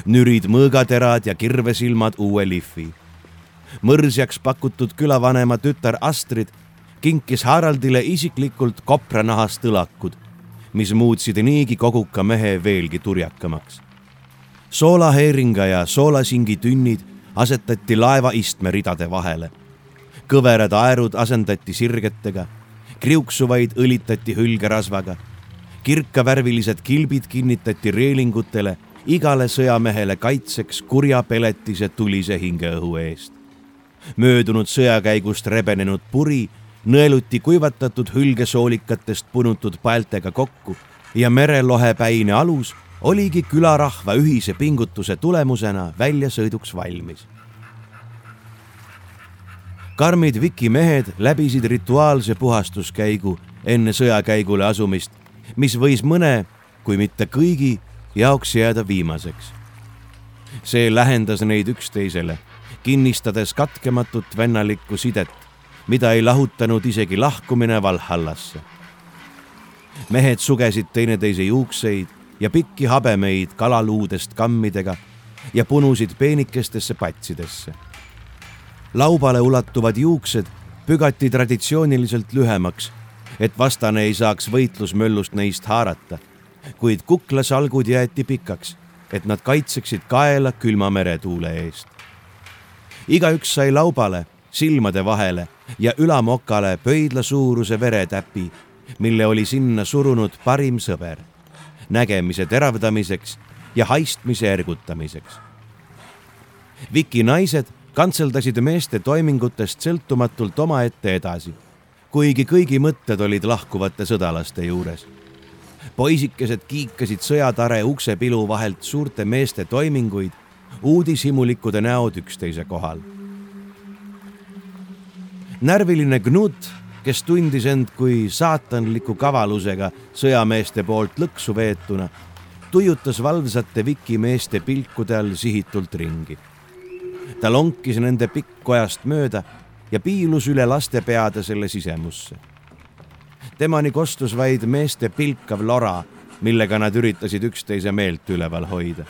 nürid, mõõgaterad ja kirvesilmad uue lihvi mõrsjaks pakutud külavanema tütar Astrid kinkis Haraldile isiklikult kopranahast õlakud, mis muutsid niigi koguka mehe veelgi turjakamaks. soolaheeringa ja soolasingi tünnid asetati laeva istmeridade vahele. kõverad aerud asendati sirgetega, kriuksuvaid õlitati hülgerasvaga, kirkavärvilised kilbid kinnitati reelingutele igale sõjamehele kaitseks kurja peletise tulise hingeõhu eest. möödunud sõjakäigust rebenenud puri nõeluti kuivatatud hülgesoolikatest punutud paeltega kokku ja merelohepäine alus oligi külarahva ühise pingutuse tulemusena väljasõiduks valmis. karmid Viki mehed läbisid rituaalse puhastuskäigu enne sõjakäigule asumist, mis võis mõne, kui mitte kõigi jaoks jääda viimaseks. see lähendas neid üksteisele, kinnistades katkematut vennalikku sidet mida ei lahutanud isegi lahkumine Valhallasse. mehed sugesid teineteise juukseid ja pikki habemeid kalaluudest kammidega ja punusid peenikestesse patsidesse. laubale ulatuvad juuksed pügati traditsiooniliselt lühemaks, et vastane ei saaks võitlusmöllust neist haarata, kuid kuklasalgud jäeti pikaks, et nad kaitseksid kaela külma meretuule eest. igaüks sai laubale silmade vahele ja ülamokale pöidla suuruse veretäpi, mille oli sinna surunud parim sõber, nägemise teravdamiseks ja haistmise ergutamiseks. Viki naised kantseldasid meeste toimingutest sõltumatult omaette edasi, kuigi kõigi mõtted olid lahkuvate sõdalaste juures. poisikesed kiikasid sõjatare uksepilu vahelt suurte meeste toiminguid, uudishimulikkude näod üksteise kohal närviline Knut, kes tundis end kui saatanliku kavalusega sõjameeste poolt lõksu veetuna, tuiutas valvsate vikimeeste pilkude all sihitult ringi. ta lonkis nende pikkkojast mööda ja piilus üle laste peade selle sisemusse. temani kostus vaid meeste pilkav lora, millega nad üritasid üksteise meelt üleval hoida.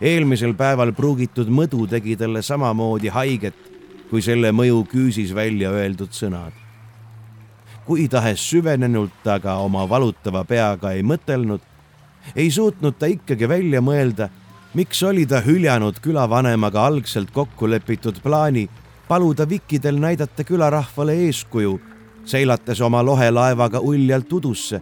eelmisel päeval pruugitud mõdu tegi talle samamoodi haiget kui selle mõju küüsis välja öeldud sõnad. kui tahes süvenenult ta ka oma valutava peaga ei mõtelnud, ei suutnud ta ikkagi välja mõelda, miks oli ta hüljanud külavanemaga algselt kokku lepitud plaani paluda Vikidel näidata külarahvale eeskuju, seilates oma lohelaevaga uljalt udusse,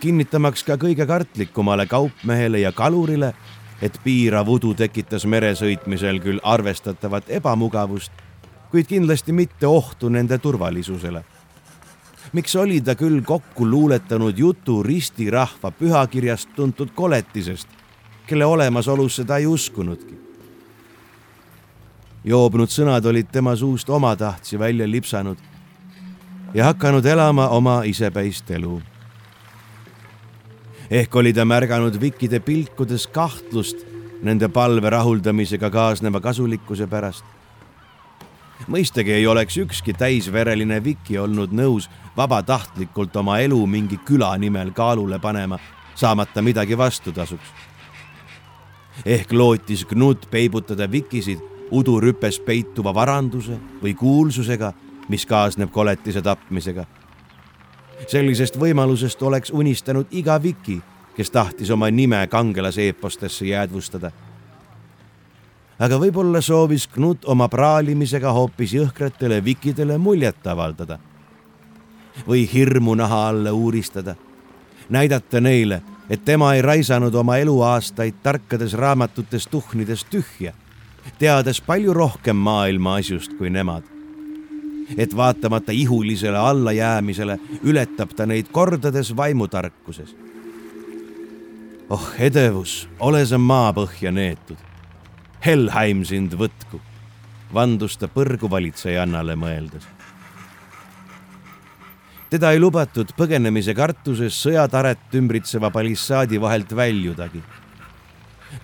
kinnitamaks ka kõige kartlikumale kaupmehele ja kalurile, et piirav udu tekitas meresõitmisel küll arvestatavat ebamugavust kuid kindlasti mitte ohtu nende turvalisusele. miks oli ta küll kokku luuletanud jutu ristirahva pühakirjast tuntud koletisest, kelle olemasolusse ta ei uskunudki. joobnud sõnad olid tema suust omatahtsi välja lipsanud ja hakanud elama oma isepäist elu. ehk oli ta märganud Vikkide pilkudes kahtlust nende palve rahuldamisega kaasneva kasulikkuse pärast mõistagi ei oleks ükski täisvereline Viki olnud nõus vabatahtlikult oma elu mingi küla nimel kaalule panema, saamata midagi vastutasuks. ehk lootis Knut peibutada Vikisid udurüpes peituva varanduse või kuulsusega, mis kaasneb koletise tapmisega. sellisest võimalusest oleks unistanud iga Viki, kes tahtis oma nime kangelaseepostesse jäädvustada aga võib-olla soovis Knut oma praalimisega hoopis jõhkratele vikidele muljet avaldada. või hirmu naha alla uuristada, näidata neile, et tema ei raisanud oma eluaastaid tarkades raamatutes tuhnides tühja, teades palju rohkem maailma asjust kui nemad. et vaatamata ihulisele allajäämisele ületab ta neid kordades vaimutarkuses. oh edevus, ole sa maapõhja neetud Helheim sind võtku, vandus ta põrguvalitsejannale mõeldes. teda ei lubatud põgenemise kartuses sõjataret ümbritseva palissaadi vahelt väljudagi.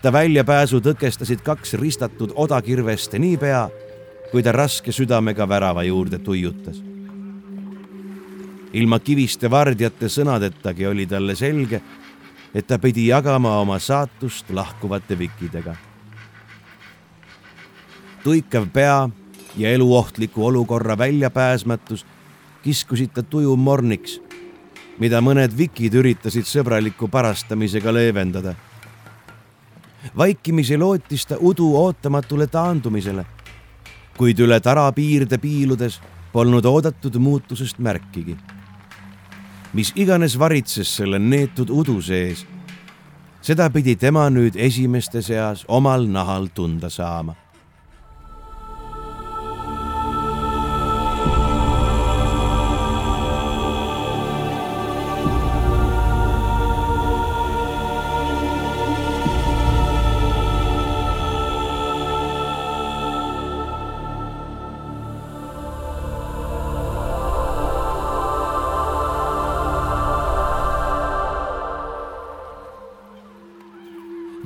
ta väljapääsu tõkestasid kaks ristatud odakirvest niipea, kui ta raske südamega värava juurde tuiutas. ilma kiviste vardjate sõnadetagi oli talle selge, et ta pidi jagama oma saatust lahkuvate vikkidega tuikav pea ja eluohtliku olukorra väljapääsmatus kiskusid ta tuju morniks, mida mõned vikid üritasid sõbraliku parastamisega leevendada. vaikimisi lootis ta udu ootamatule taandumisele, kuid üle tara piirde piiludes polnud oodatud muutusest märkigi. mis iganes varitses selle neetud udu sees, seda pidi tema nüüd esimeste seas omal nahal tunda saama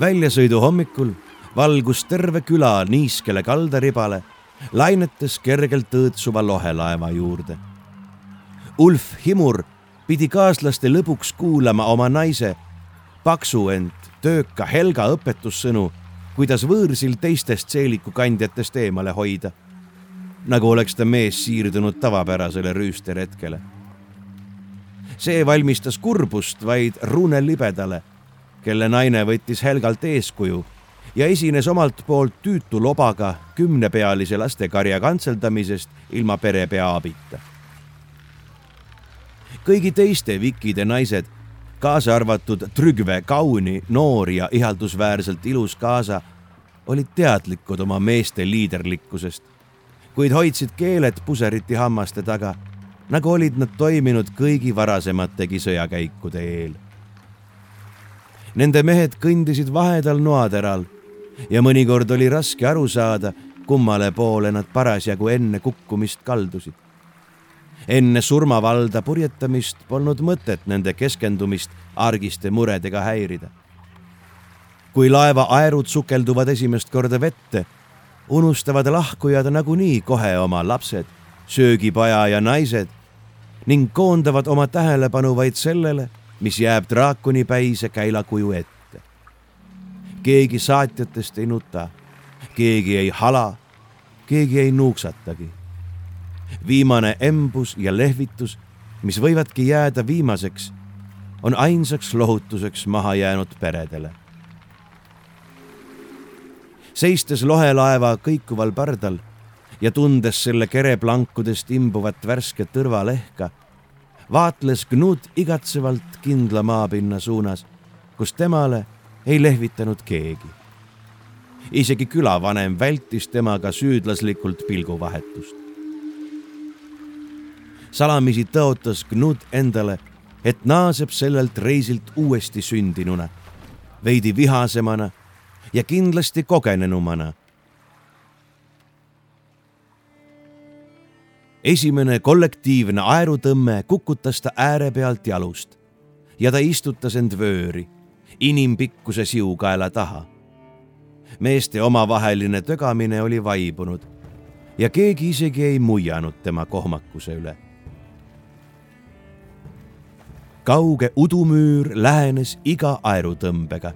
väljasõidu hommikul valgus terve küla niiskele kaldaribale, lainetes kergelt õõtsuva lohelaeva juurde. Ulf Himur pidi kaaslaste lõbuks kuulama oma naise paksu, ent tööka Helga õpetussõnu, kuidas võõrsil teistest seelikukandjatest eemale hoida. nagu oleks ta mees siirdunud tavapärasele rüüsteretkele. see valmistas kurbust vaid Rune libedale kelle naine võttis Helgalt eeskuju ja esines omalt poolt tüütu lobaga kümnepealise lastekarja kantseldamisest ilma perepea abita. kõigi teiste Vikide naised, kaasa arvatud Trügve kauni, noor ja ihaldusväärselt ilus kaasa, olid teadlikud oma meeste liiderlikkusest, kuid hoidsid keeled puseriti hammaste taga, nagu olid nad toiminud kõigi varasemategi sõjakäikude eel Nende mehed kõndisid vahedal noateral ja mõnikord oli raske aru saada, kummale poole nad parasjagu enne kukkumist kaldusid. enne surmavalda purjetamist polnud mõtet nende keskendumist argiste muredega häirida. kui laeva aerud sukelduvad esimest korda vette, unustavad lahkujad nagunii kohe oma lapsed, söögipaja ja naised ning koondavad oma tähelepanu vaid sellele mis jääb draakonipäise käilakuju ette. keegi saatjatest ei nuta, keegi ei hala, keegi ei nuuksatagi. viimane embus ja lehvitus, mis võivadki jääda viimaseks, on ainsaks lohutuseks maha jäänud peredele. seistes lohelaeva kõikuval pardal ja tundes selle kere plankudest imbuvat värsket tõrvalehka vaatles Knut igatsevalt kindla maapinna suunas, kus temale ei lehvitanud keegi. isegi külavanem vältis temaga süüdlaslikult pilguvahetust. salamisi tõotas Knut endale, et naaseb sellelt reisilt uuesti sündinuna, veidi vihasemana ja kindlasti kogenenumana esimene kollektiivne aerutõmme kukutas ta ääre pealt jalust ja ta istutas end vööri inimpikkuse siukaela taha. meeste omavaheline tögamine oli vaibunud. ja keegi isegi ei muianud tema kohmakuse üle. kauge udumüür lähenes iga aerutõmbega.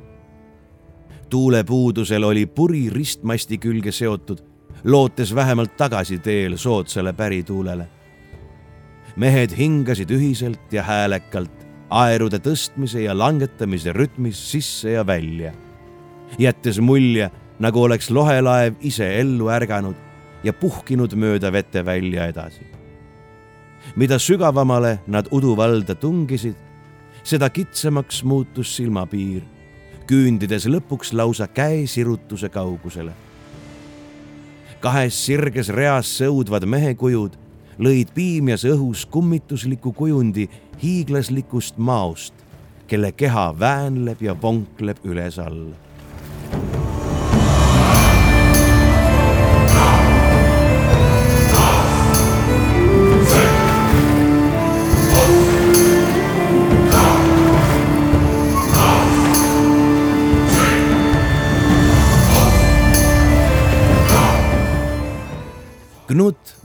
tuulepuudusel oli puri ristmasti külge seotud, lootes vähemalt tagasiteel soodsale pärituulele. mehed hingasid ühiselt ja häälekalt aerude tõstmise ja langetamise rütmis sisse ja välja, jättes mulje, nagu oleks lohelaev ise ellu ärganud ja puhkinud mööda vetevälja edasi. mida sügavamale nad uduvalda tungisid, seda kitsamaks muutus silmapiir, küündides lõpuks lausa käesirutuse kaugusele. Kahes sirges reas sõudvad mehekujud lõid piimjas õhus kummitusliku kujundi hiiglaslikust maost, kelle keha väänleb ja vonkleb üles-alla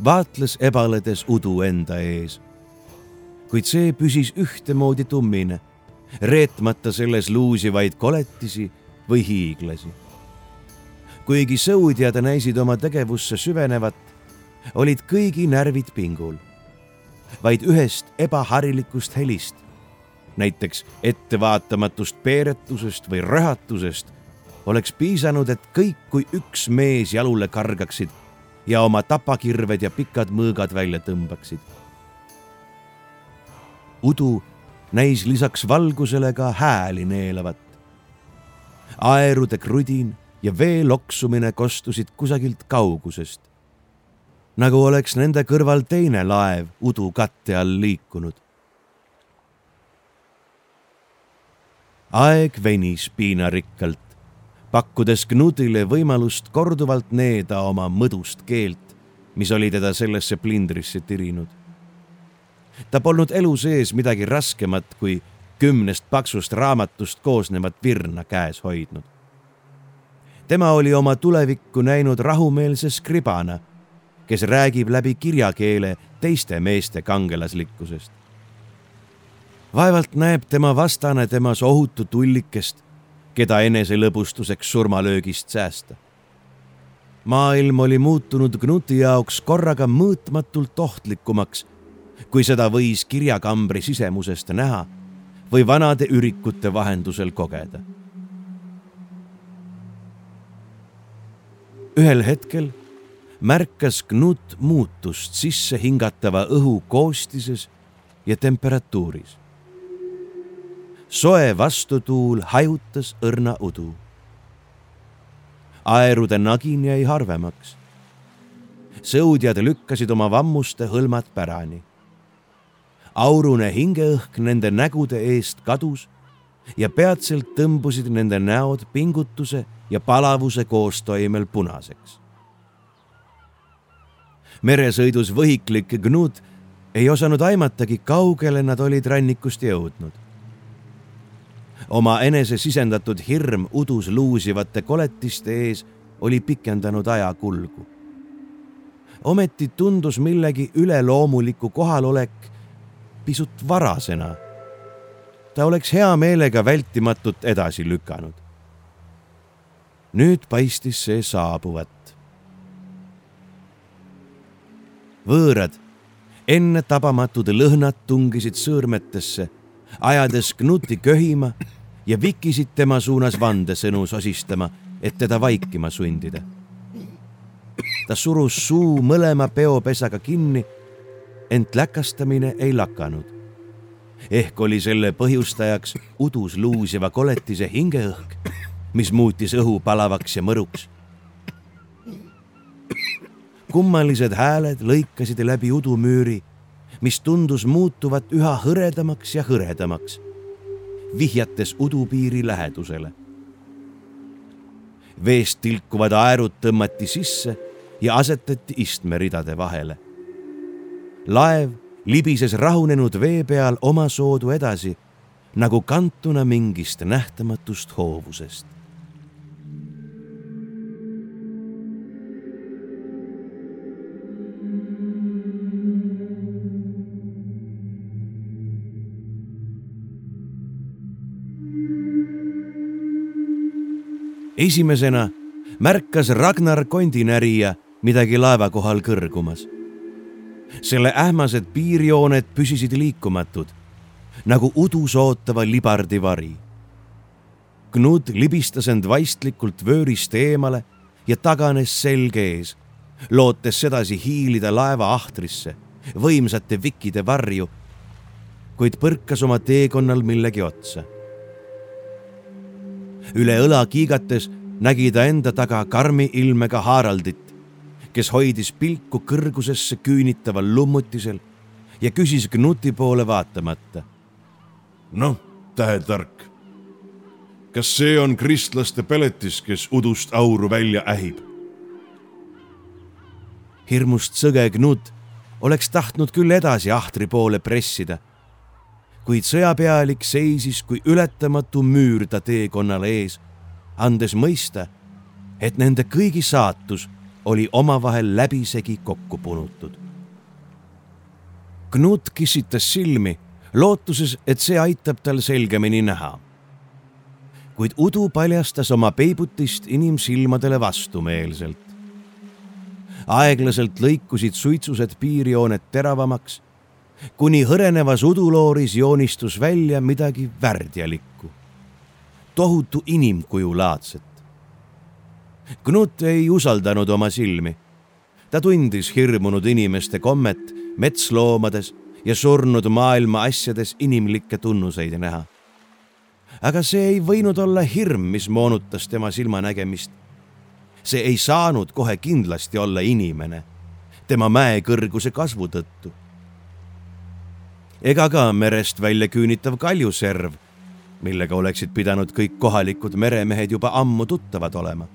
vaatles ebaledes udu enda ees. kuid see püsis ühtemoodi tummine, reetmata selles luusivaid koletisi või hiiglasi. kuigi sõudjad näisid oma tegevusse süvenevat, olid kõigi närvid pingul. vaid ühest ebaharilikust helist, näiteks ettevaatamatust peeretusest või röhatusest, oleks piisanud, et kõik kui üks mees jalule kargaksid ja oma tapakirved ja pikad mõõgad välja tõmbaksid. udu näis lisaks valgusele ka hääli neelavat. aerude krudin ja vee loksumine kostusid kusagilt kaugusest. nagu oleks nende kõrval teine laev udu katte all liikunud. aeg venis piinarikkalt pakkudes Knutile võimalust korduvalt needa oma mõdust keelt, mis oli teda sellesse plindrisse tirinud. ta polnud elu sees midagi raskemat kui kümnest paksust raamatust koosnevat virna käes hoidnud. tema oli oma tulevikku näinud rahumeelse skribana, kes räägib läbi kirjakeele teiste meeste kangelaslikkusest. vaevalt näeb tema vastane temas ohutu tullikest keda eneselõbustuseks surmalöögist säästa. maailm oli muutunud Knuti jaoks korraga mõõtmatult ohtlikumaks, kui seda võis kirjakambri sisemusest näha või vanade ürikute vahendusel kogeda. ühel hetkel märkas Knut muutust sisse hingatava õhu koostises ja temperatuuris soe vastutuul hajutas õrna udu. aerude nagin jäi harvemaks. sõudjad lükkasid oma vammuste hõlmad pärani. aurune hingeõhk nende nägude eest kadus ja peatselt tõmbusid nende näod pingutuse ja palavuse koostoimel punaseks. meresõidus võhiklik Gnut ei osanud aimatagi, kaugele nad olid rannikust jõudnud oma enese sisendatud hirm udus luusivate koletiste ees oli pikendanud aja kulgu. ometi tundus millegi üleloomuliku kohalolek pisut varasena. ta oleks hea meelega vältimatut edasi lükanud. nüüd paistis see saabuvat. võõrad, ennetabamatud lõhnad tungisid sõõrmetesse ajades Knuti köhima ja vikisid tema suunas vandesõnu sosistama, et teda vaikima sundida. ta surus suu mõlema peopesaga kinni, ent läkastamine ei lakanud. ehk oli selle põhjustajaks udus luusiva koletise hingeõhk, mis muutis õhu palavaks ja mõruks. kummalised hääled lõikasid läbi udumüüri mis tundus muutuvat üha hõredamaks ja hõredamaks, vihjates udupiiri lähedusele. veest tilkuvad aerud tõmmati sisse ja asetati istmeridade vahele. laev libises rahunenud vee peal omasoodu edasi nagu kantuna mingist nähtamatust hoovusest. Esimesena märkas Ragnar kondinärija midagi laeva kohal kõrgumas. selle ähmased piirjooned püsisid liikumatud nagu udus ootava libardi vari. Knud libistas end vaistlikult vöörist eemale ja taganes selge ees, lootes sedasi hiilida laeva ahtrisse, võimsate vikkide varju, kuid põrkas oma teekonnal millegi otsa. Üle õla kiigates nägi ta enda taga karmi ilmega Haraldit, kes hoidis pilku kõrgusesse küünitaval lummutisel ja küsis Knuti poole vaatamata. noh, tähetark, kas see on kristlaste peletis, kes udust auru välja ähib? hirmust sõge Knut oleks tahtnud küll edasi ahtri poole pressida, kuid sõjapealik seisis kui ületamatu müür ta teekonnal ees, andes mõista, et nende kõigi saatus oli omavahel läbisegi kokku punutud. Knut kissitas silmi, lootuses, et see aitab tal selgemini näha. kuid udu paljastas oma peibutist inimsilmadele vastumeelselt aeglaselt lõikusid suitsused piirjooned teravamaks, kuni hõrenevas udulooris joonistus välja midagi värdjalikku, tohutu inimkuju laadset. Knut ei usaldanud oma silmi. ta tundis hirmunud inimeste kommet metsloomades ja surnud maailma asjades inimlikke tunnuseid näha. aga see ei võinud olla hirm, mis moonutas tema silmanägemist see ei saanud kohe kindlasti olla inimene tema mäekõrguse kasvu tõttu. Ega ka merest välja küünitav kaljuserv, millega oleksid pidanud kõik kohalikud meremehed juba ammu tuttavad olema.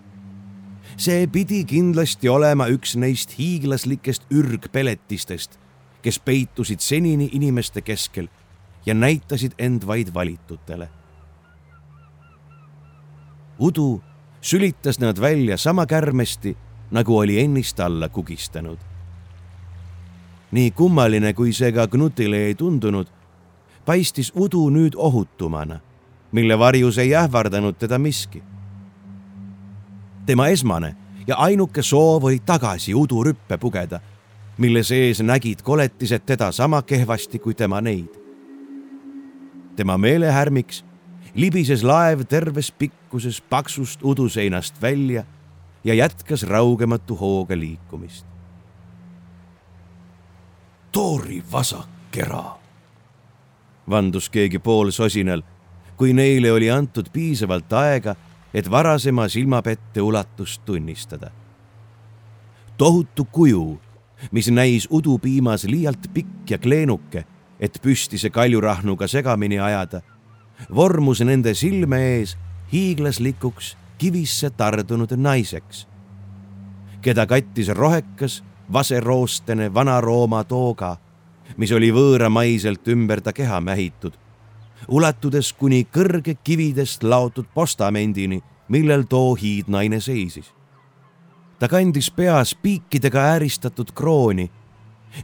see pidi kindlasti olema üks neist hiiglaslikest ürgpeletistest, kes peitusid senini inimeste keskel ja näitasid end vaid valitutele. udu sülitas nad välja sama kärmesti, nagu oli ennist alla kugistanud. Nii kummaline, kui see ka Knutile ei tundunud, paistis udu nüüd ohutumana, mille varjus ei ähvardanud teda miski. tema esmane ja ainuke soov oli tagasi udurüppe pugeda, mille sees nägid koletised teda sama kehvasti kui tema neid. tema meelehärmiks libises laev terves pikkuses paksust uduseinast välja ja jätkas raugematu hooga liikumist. Toori vasakkera, vandus keegi poolsosinal, kui neile oli antud piisavalt aega, et varasema silmapette ulatust tunnistada. tohutu kuju, mis näis udupiimas liialt pikk ja kleenuke, et püstise kaljurahnuga segamini ajada vormus nende silme ees hiiglaslikuks kivisse tardunud naiseks, keda kattis rohekas vaseroostene Vana-Rooma tooga, mis oli võõramaiselt ümber ta keha mähitud, ulatudes kuni kõrge kividest laotud postamendini, millel too hiidnaine seisis. ta kandis peas piikidega ääristatud krooni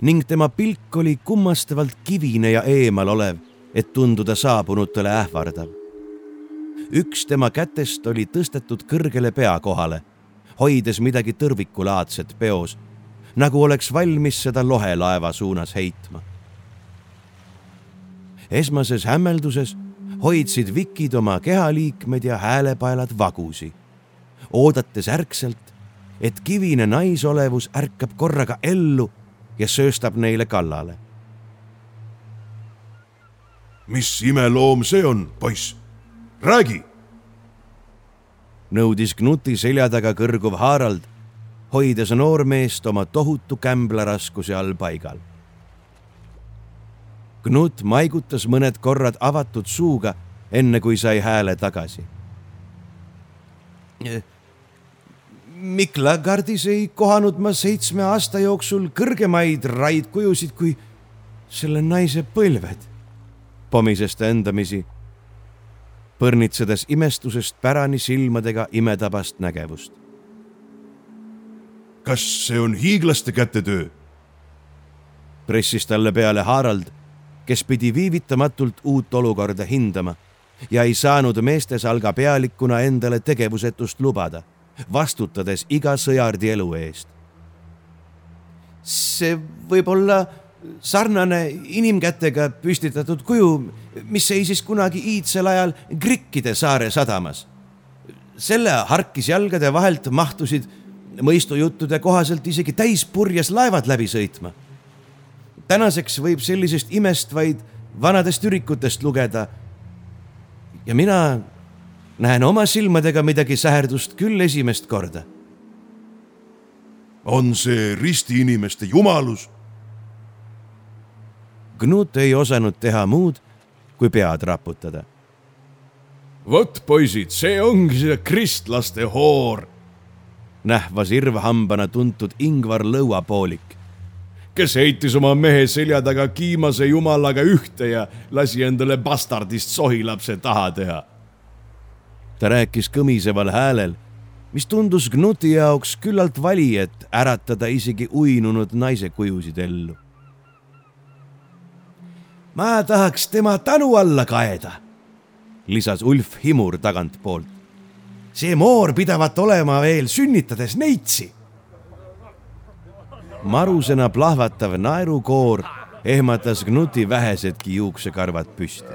ning tema pilk oli kummastavalt kivine ja eemal olev et tunduda saabunutele ähvardav. üks tema kätest oli tõstetud kõrgele pea kohale, hoides midagi tõrvikulaadset peos, nagu oleks valmis seda lohelaeva suunas heitma. esmases hämmelduses hoidsid vikid oma kehaliikmed ja häälepaelad vagusi, oodates ärkselt, et kivine naisolevus ärkab korraga ellu ja sööstab neile kallale mis imeloom see on, poiss? räägi. nõudis Knuti selja taga kõrguv Harald, hoides noormeest oma tohutu kämblaraskuse all paigal. Knut maigutas mõned korrad avatud suuga, enne kui sai hääle tagasi. Miklagardis ei kohanud ma seitsme aasta jooksul kõrgemaid raidkujusid kui selle naise põlved pomises ta endamisi, põrnitsedes imestusest pärani silmadega imetabast nägevust. Kas see on hiiglaste kätetöö? pressis talle peale Harald, kes pidi viivitamatult uut olukorda hindama ja ei saanud meestesalga pealikuna endale tegevusetust lubada, vastutades iga sõjardi elu eest. see võib olla sarnane inimkätega püstitatud kuju, mis seisis kunagi iidsel ajal Krikkide saare sadamas. selle harkisjalgade vahelt mahtusid mõistujuttude kohaselt isegi täispurjes laevad läbi sõitma. tänaseks võib sellisest imest vaid vanadest ürikutest lugeda. ja mina näen oma silmadega midagi säherdust küll esimest korda. on see ristiinimeste jumalus? Knut ei osanud teha muud, kui pead raputada. vot poisid, see ongi see kristlaste hoor nähvas irvhambana tuntud Ingvar Lõuapoolik, kes heitis oma mehe selja taga kiimase jumalaga ühte ja lasi endale bastardist sohilapse taha teha. ta rääkis kõmiseval häälel, mis tundus Knuti jaoks küllalt vali, et äratada isegi uinunud naise kujusid ellu. ma tahaks tema tänu alla kaeda, lisas Ulf Himur tagantpoolt see moor pidavat olema veel sünnitades neitsi. marusena plahvatav naerukoor ehmatas Knuti vähesedki juuksekarvad püsti.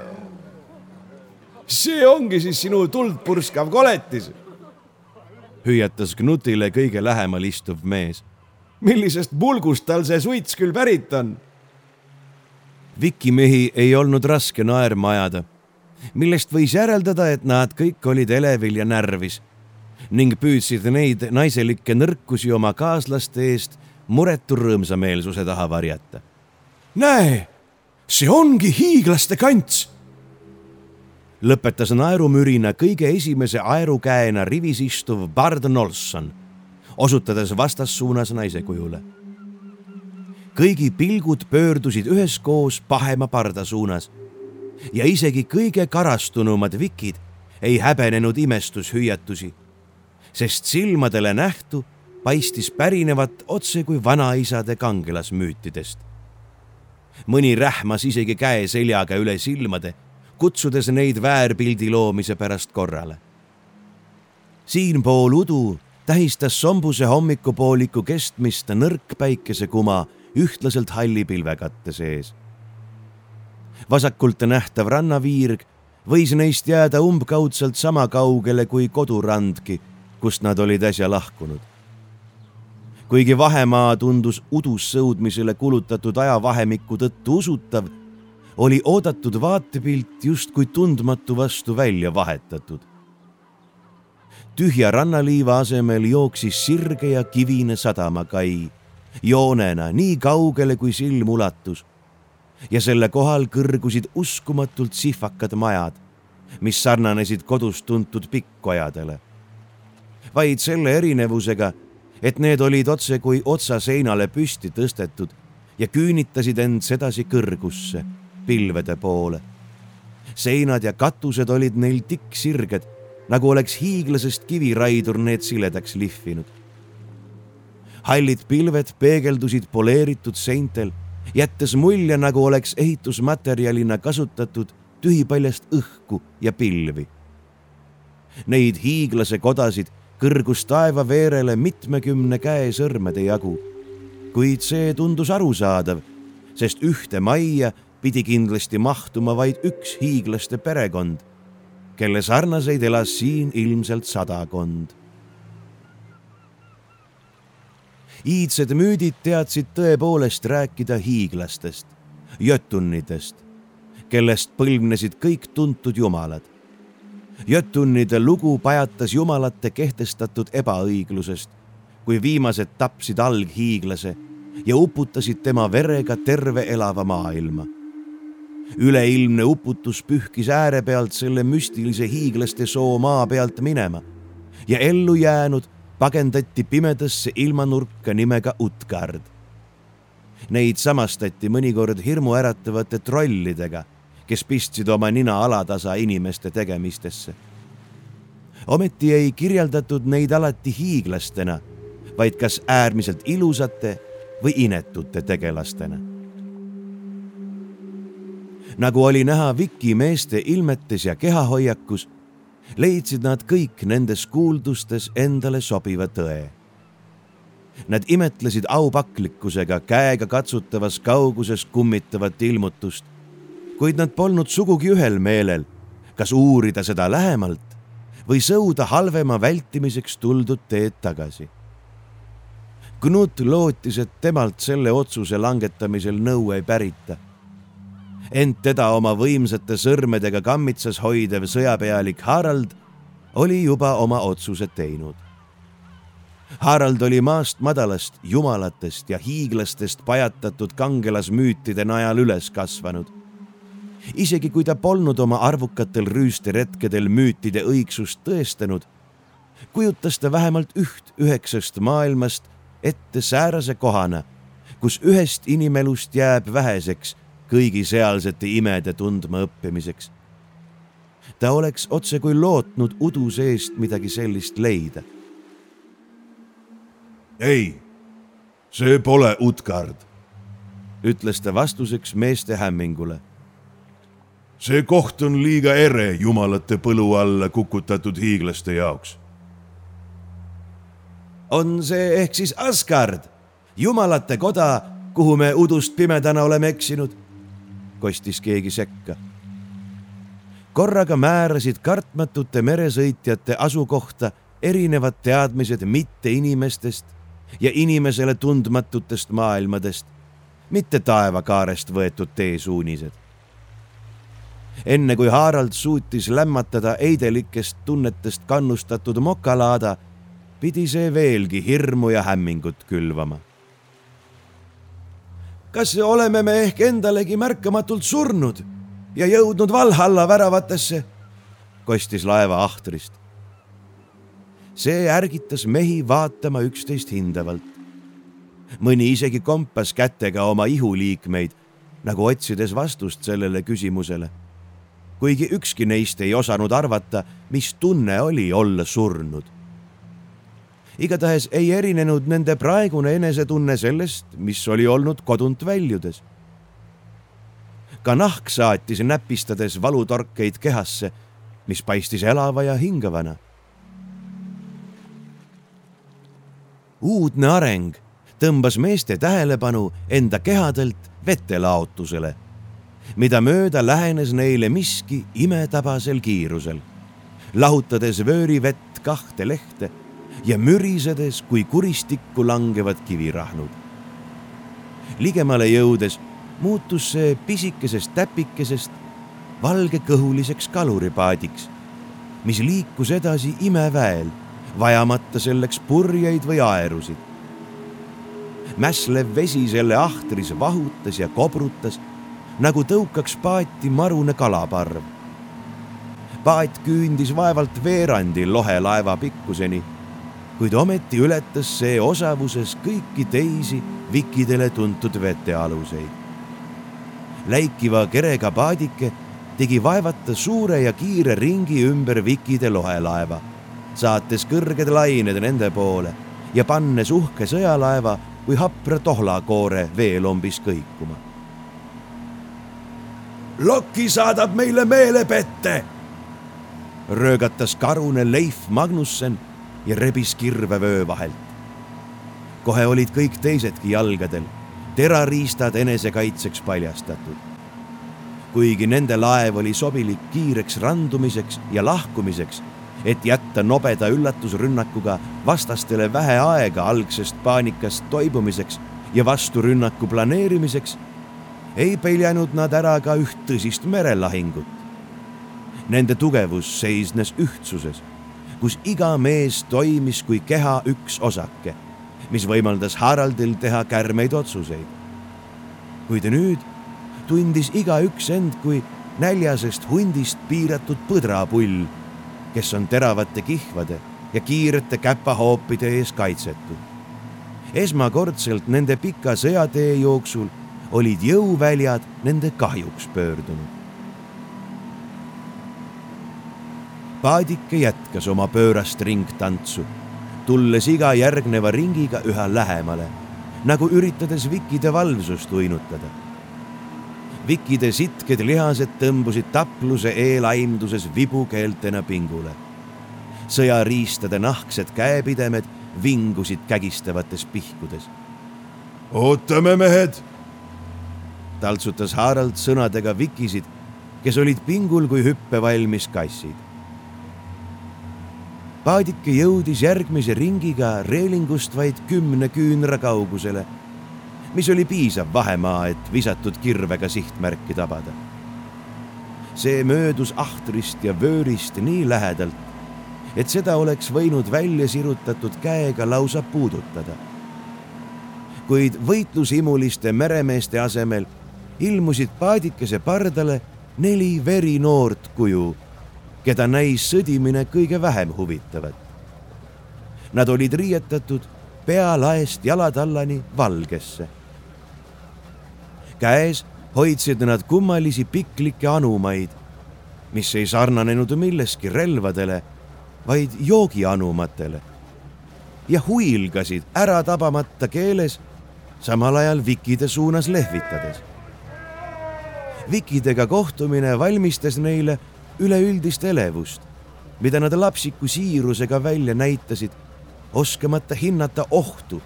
see ongi siis sinu tuldpurskav koletis, hüüatas Knutile kõige lähemal istuv mees. millisest mulgust tal see suits küll pärit on? vikimehi ei olnud raske naerma ajada millest võis järeldada, et nad kõik olid elevil ja närvis ning püüdsid neid naiselikke nõrkusi oma kaaslaste eest muretu rõõmsameelsuse taha varjata. näe, see ongi hiiglaste kants. lõpetas naerumürina kõige esimese aerukäena rivis istuv Bard Nolson, osutades vastassuunas naise kujule. kõigi pilgud pöördusid üheskoos pahema parda suunas ja isegi kõige karastunumad vikid ei häbenenud imestushüüatusi, sest silmadele nähtu paistis pärinevat otse kui vanaisade kangelasmüütidest. mõni rähmas isegi käe seljaga üle silmade, kutsudes neid väärpildi loomise pärast korrale. siinpool udu tähistas sombuse hommikupooliku kestmist nõrk päikesekuma ühtlaselt halli pilvekatte sees vasakult nähtav rannaviirg võis neist jääda umbkaudselt sama kaugele kui kodurandki, kust nad olid äsja lahkunud. kuigi vahemaa tundus udus sõudmisele kulutatud ajavahemiku tõttu usutav, oli oodatud vaatepilt justkui tundmatu vastu välja vahetatud. tühja rannaliiva asemel jooksis sirge ja kivine sadamakai, joonena nii kaugele, kui silm ulatus ja selle kohal kõrgusid uskumatult sihvakad majad, mis sarnanesid kodus tuntud pikkojadele. vaid selle erinevusega, et need olid otsekui otsa seinale püsti tõstetud ja küünitasid end sedasi kõrgusse, pilvede poole. seinad ja katused olid neil tikksirged, nagu oleks hiiglasest kiviraidur need siledaks lihvinud. hallid pilved peegeldusid poleeritud seintel jättes mulje, nagu oleks ehitusmaterjalina kasutatud tühipaljast õhku ja pilvi. Neid hiiglase kodasid kõrgus taevaveerele mitmekümne käesõrmede jagu. kuid see tundus arusaadav, sest ühte majja pidi kindlasti mahtuma vaid üks hiiglaste perekond, kelle sarnaseid elas siin ilmselt sadakond iidsed müüdid teadsid tõepoolest rääkida hiiglastest, jötunnidest, kellest põlvnesid kõik tuntud jumalad. jötunnide lugu pajatas jumalate kehtestatud ebaõiglusest, kui viimased tapsid alghiiglase ja uputasid tema verega terve elava maailma. üleilmne uputus pühkis äärepealt selle müstilise hiiglaste soo maa pealt minema ja ellu jäänud pagendati pimedasse ilmanurka nimega Utgard. Neid samastati mõnikord hirmuäratavate trollidega, kes pistsid oma nina alatasa inimeste tegemistesse. ometi ei kirjeldatud neid alati hiiglastena, vaid kas äärmiselt ilusate või inetute tegelastena. nagu oli näha Viki meeste ilmetes ja kehahoiakus, leidsid nad kõik nendes kuuldustes endale sobiva tõe. Nad imetlesid aupaklikkusega käega katsutavas kauguses kummitavat ilmutust, kuid nad polnud sugugi ühel meelel, kas uurida seda lähemalt või sõuda halvema vältimiseks tuldud teed tagasi. Knut lootis, et temalt selle otsuse langetamisel nõu ei pärita. Ent teda oma võimsate sõrmedega kammitsas hoidev sõjapealik Harald oli juba oma otsuse teinud. Harald oli maast madalast jumalatest ja hiiglastest pajatatud kangelasmüütide najal üles kasvanud isegi kui ta polnud oma arvukatel rüüsteretkedel müütide õigsust tõestanud, kujutas ta vähemalt üht üheksast maailmast ette säärase kohana, kus ühest inimelust jääb väheseks kõigi sealsete imede tundma õppimiseks. ta oleks otsekui lootnud udu seest midagi sellist leida. ei, see pole Utgard, ütles ta vastuseks meeste hämmingule see koht on liiga ere jumalate põlu alla kukutatud hiiglaste jaoks. on see ehk siis Asgard, jumalate koda, kuhu me udust pimedana oleme eksinud? Kostis keegi sekka. korraga määrasid kartmatute meresõitjate asukohta erinevad teadmised mitteinimestest ja inimesele tundmatutest maailmadest, mitte taevakaarest võetud teesuunised enne kui Harald suutis lämmatada heidelikest tunnetest kannustatud mokalaada, pidi see veelgi hirmu ja hämmingut külvama. Kas oleme me ehk endalegi märkamatult surnud ja jõudnud Valhalla väravatesse? kostis laeva ahtrist. see ärgitas mehi vaatama üksteist hindavalt. mõni isegi kompas kätega oma ihuliikmeid, nagu otsides vastust sellele küsimusele kuigi ükski neist ei osanud arvata, mis tunne oli olla surnud. Igatahes ei erinenud nende praegune enesetunne sellest, mis oli olnud kodunt väljudes. ka nahk saatis näpistades valutorkeid kehasse, mis paistis elava ja hingavana. uudne areng tõmbas meeste tähelepanu enda kehadelt vetelaotusele mida mööda lähenes neile miski imetabasel kiirusel, lahutades vöörivett kahte lehte ja mürisedes kui kuristikku langevad kivirahnud. ligemale jõudes muutus see pisikesest täpikesest valgekõhuliseks kaluripaadiks, mis liikus edasi imeväel, vajamata selleks purjeid või aerusid. mässlev vesi selle ahtris vahutas ja kobrutas nagu tõukaks paati marune kalaparv. paat küündis vaevalt veerandi lohelaeva pikkuseni, kuid ometi ületas see osavuses kõiki teisi vikidele tuntud vetealuseid. läikiva kerega paadike tegi vaevata suure ja kiire ringi ümber vikide lohelaeva, saates kõrged lained nende poole ja pannes uhke sõjalaeva kui hapra tohlakoore veelombis kõikuma Loki saadab meile meelepette. röögatas karune Leif Magnussen ja rebis kirve vöö vahelt. kohe olid kõik teisedki jalgadel, terariistad enesekaitseks paljastatud. kuigi nende laev oli sobilik kiireks randumiseks ja lahkumiseks, et jätta nobeda üllatusrünnakuga vastastele vähe aega algsest paanikast toibumiseks ja vasturünnaku planeerimiseks ei peljanud nad ära ka üht tõsist merelahingut. Nende tugevus seisnes ühtsuses, kus iga mees toimis kui keha üks osake, mis võimaldas Haraldil teha kärmeid otsuseid. kuid nüüd tundis igaüks end kui näljasest hundist piiratud põdrapull, kes on teravate kihvade ja kiirete käpahoopide ees kaitsetud. esmakordselt nende pika sõjatee jooksul olid jõuväljad nende kahjuks pöördunud. Paadike jätkas oma pöörast ringtantsu, tulles iga järgneva ringiga üha lähemale, nagu üritades vikide valvsust uinutada. Vikide sitked lihased tõmbusid tapluse eelaimduses vibukeeltena pingule. sõjariistade nahksed käepidemed vingusid kägistavates pihkudes. ootame, mehed, taltsutas Harald sõnadega Vikisid, kes olid pingul kui hüppevalmis kassid. Paadike jõudis järgmise ringiga reelingust vaid kümne küünra kaugusele mis oli piisav vahemaa, et visatud kirvega sihtmärki tabada. see möödus ahtrist ja vöörist nii lähedalt, et seda oleks võinud välja sirutatud käega lausa puudutada. kuid võitlushimuliste meremeeste asemel ilmusid paadikese pardale neli verinoort kuju, keda näis sõdimine kõige vähem huvitavat. Nad olid riietatud pealaest jalatallani valgesse käes hoidsid nad kummalisi piklikke anumaid, mis ei sarnanenud milleski relvadele, vaid joogianumatele ja huilgasid ära tabamata keeles, samal ajal vikide suunas lehvitades. vikidega kohtumine valmistas neile üleüldist elevust, mida nad lapsiku siirusega välja näitasid, oskamata hinnata ohtu,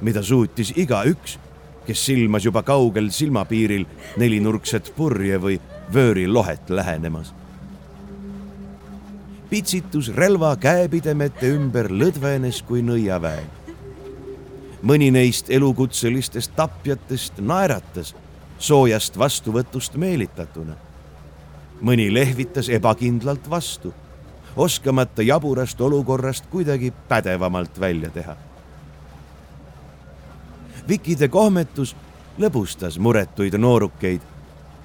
mida suutis igaüks kes silmas juba kaugel silmapiiril nelinurkset purje või vöörilohet lähenemas. pitsitus relva käepidemete ümber lõdvenes kui nõiaväe. mõni neist elukutselistest tapjatest naeratas soojast vastuvõtust meelitatuna. Mõni lehvitas ebakindlalt vastu, oskamata jaburast olukorrast kuidagi pädevamalt välja teha Vikide kohmetus lõbustas muretuid noorukeid,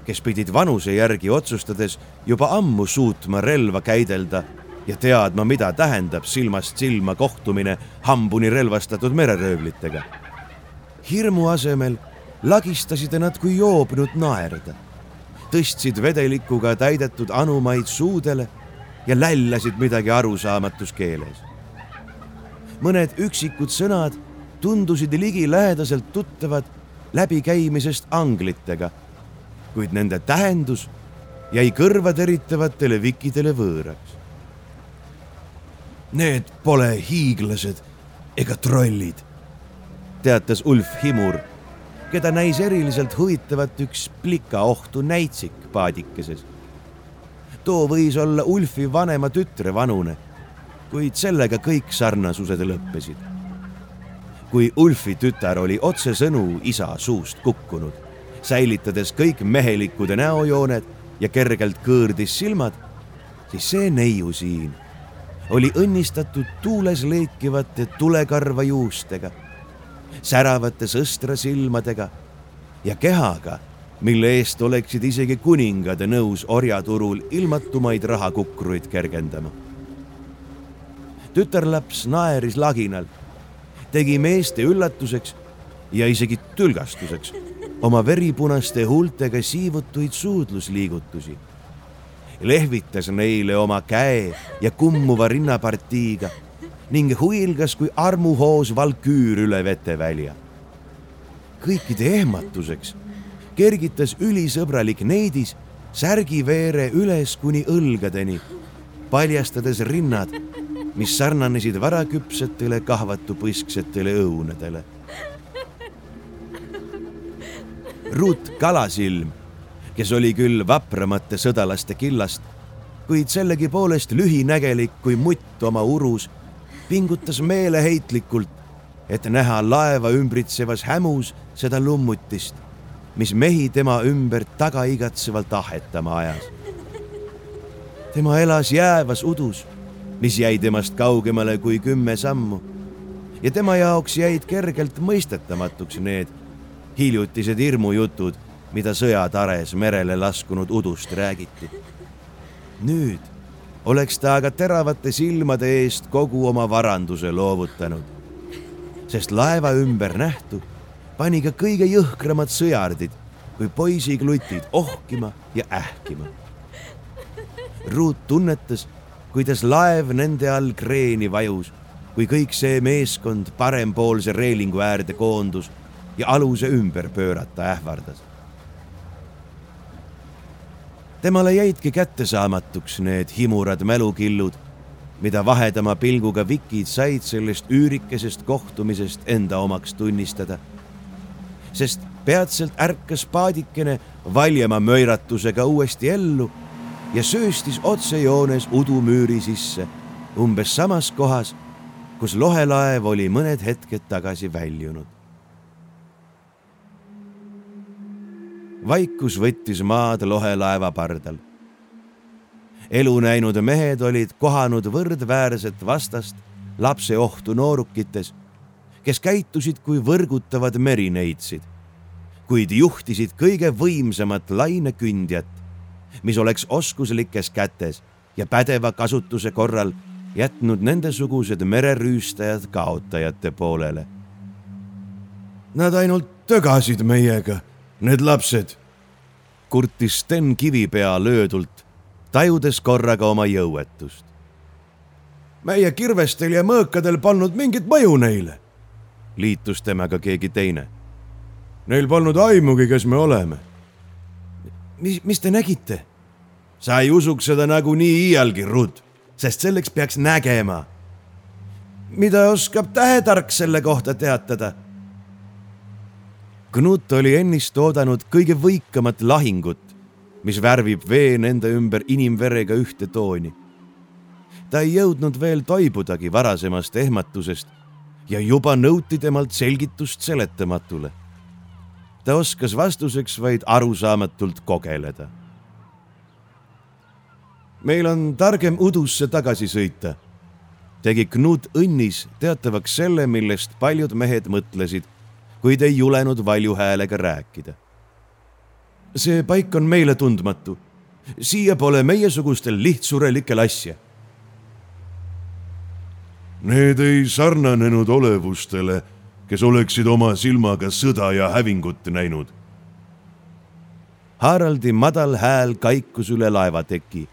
kes pidid vanuse järgi otsustades juba ammu suutma relva käidelda ja teadma, mida tähendab silmast silma kohtumine hambuni relvastatud mereröövlitega. hirmu asemel lagistasid nad kui joobnud naerda, tõstsid vedelikuga täidetud anumaid suudele ja lällasid midagi arusaamatus keeles. mõned üksikud sõnad tundusid ligilähedaselt tuttavad läbikäimisest anglitega, kuid nende tähendus jäi kõrvateritavatele vikidele võõraks. Need pole hiiglased ega trollid, teatas Ulf Himur, keda näis eriliselt huvitavat üks plikaohtu näitsik paadikeses. too võis olla Ulfi vanema tütre vanune, kuid sellega kõik sarnasused lõppesid kui Ulfi tütar oli otsesõnu isa suust kukkunud, säilitades kõik mehelikud näojooned ja kergelt kõõrdis silmad, siis see neiu siin oli õnnistatud tuules leekivate tulekarva juustega, säravate sõstra silmadega ja kehaga, mille eest oleksid isegi kuningad nõus orjaturul ilmatumaid rahakukruid kergendama. tütarlaps naeris laginalt tegi meeste üllatuseks ja isegi tülgastuseks oma veripunaste huultega siivutuid suudlusliigutusi. lehvitas neile oma käe ja kummuva rinnapartiiga ning huilgas kui armuhoos valküür üle vetevälja. kõikide ehmatuseks kergitas ülisõbralik neidis särgiveere üles kuni õlgadeni, paljastades rinnad mis sarnanesid varaküpsetele kahvatupõisksetele õunadele. Ruut Kalasilm, kes oli küll vapramate sõdalaste killast, kuid sellegipoolest lühinägelik kui mutt oma urus, pingutas meeleheitlikult, et näha laeva ümbritsevas hämus seda lummutist, mis mehi tema ümber tagaigatsevalt ahetama ajas. tema elas jäävas udus mis jäi temast kaugemale kui kümme sammu. ja tema jaoks jäid kergelt mõistetamatuks need hiljutised hirmujutud, mida sõjatares merele laskunud udust räägiti. nüüd oleks ta aga teravate silmade eest kogu oma varanduse loovutanud, sest laeva ümber nähtu pani ka kõige jõhkramad sõjardid kui poisiklutid ohkima ja ähkima. Ruut tunnetas kuidas laev nende all kreeni vajus, kui kõik see meeskond parempoolse reelingu äärde koondus ja aluse ümber pöörata ähvardas. Temale jäidki kättesaamatuks need himurad mälukillud, mida vahedama pilguga vikid said sellest üürikesest kohtumisest enda omaks tunnistada. sest peatselt ärkas paadikene valjema möiratusega uuesti ellu ja sööstis otsejoones udumüüri sisse, umbes samas kohas, kus lohelaev oli mõned hetked tagasi väljunud. Vaikus võttis maad lohelaeva pardal. elu näinud mehed olid kohanud võrdväärset vastast lapse ohtu noorukites, kes käitusid kui võrgutavad merineitsid, kuid juhtisid kõige võimsamat lainekündjat, mis oleks oskuslikes kätes ja pädeva kasutuse korral jätnud nendesugused mererüüstajad kaotajate poolele. Nad ainult tögasid meiega, need lapsed, kurtis Sten Kivipea löödult, tajudes korraga oma jõuetust. meie kirvestel ja mõõkadel polnud mingit mõju neile, liitus temaga keegi teine. Neil polnud aimugi, kes me oleme. mis, mis te nägite? sa ei usuks seda nagunii iialgi, Ruth sest selleks peaks nägema. mida oskab tähetark selle kohta teatada? Knut oli ennist oodanud kõige võikamat lahingut, mis värvib vee nende ümber inimverega ühte tooni. ta ei jõudnud veel toibudagi varasemast ehmatusest ja juba nõuti temalt selgitust seletamatule. ta oskas vastuseks vaid arusaamatult kogeleda meil on targem udusse tagasi sõita, tegi Knut õnnis teatavaks selle, millest paljud mehed mõtlesid, kuid ei julenud valju häälega rääkida. see paik on meile tundmatu. siia pole meiesugustel lihtsurelikel asja. Need ei sarnanenud olevustele, kes oleksid oma silmaga sõda ja hävingut näinud. Haraldi madal hääl kaikus üle laevateki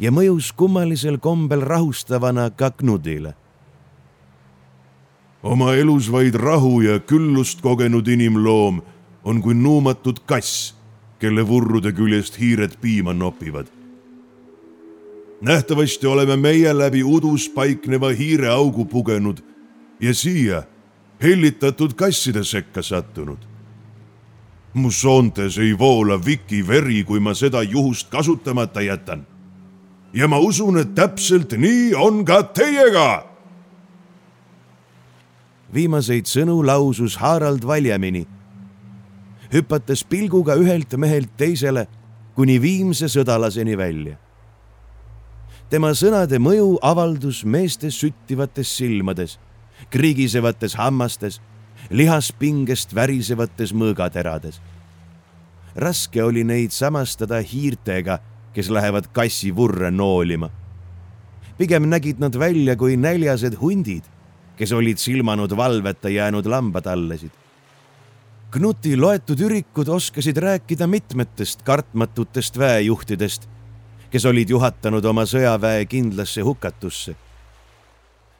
ja mõjus kummalisel kombel rahustavana ka Knudile. Oma elus vaid rahu ja küllust kogenud inimloom on kui nuumatud kass, kelle vurrude küljest hiired piima nopivad. nähtavasti oleme meie läbi udus paikneva hiireaugu pugenud ja siia hellitatud kasside sekka sattunud mu soontes ei voola viki veri, kui ma seda juhust kasutamata jätan ja ma usun, et täpselt nii on ka teiega. Viimaseid sõnu lausus Harald Valjemini, hüpates pilguga ühelt mehelt teisele kuni viimse sõdalaseni välja. tema sõnade mõju avaldus meeste süttivates silmades, krigisevates hammastes, lihaspingest värisevates mõõgaterades. raske oli neid samastada hiirtega kes lähevad kassi vurre noolima. pigem nägid nad välja kui näljased hundid, kes olid silmanud valveta jäänud lambatallesid. Knuti loetud ürikud oskasid rääkida mitmetest kartmatutest väejuhtidest, kes olid juhatanud oma sõjaväe kindlasse hukatusse.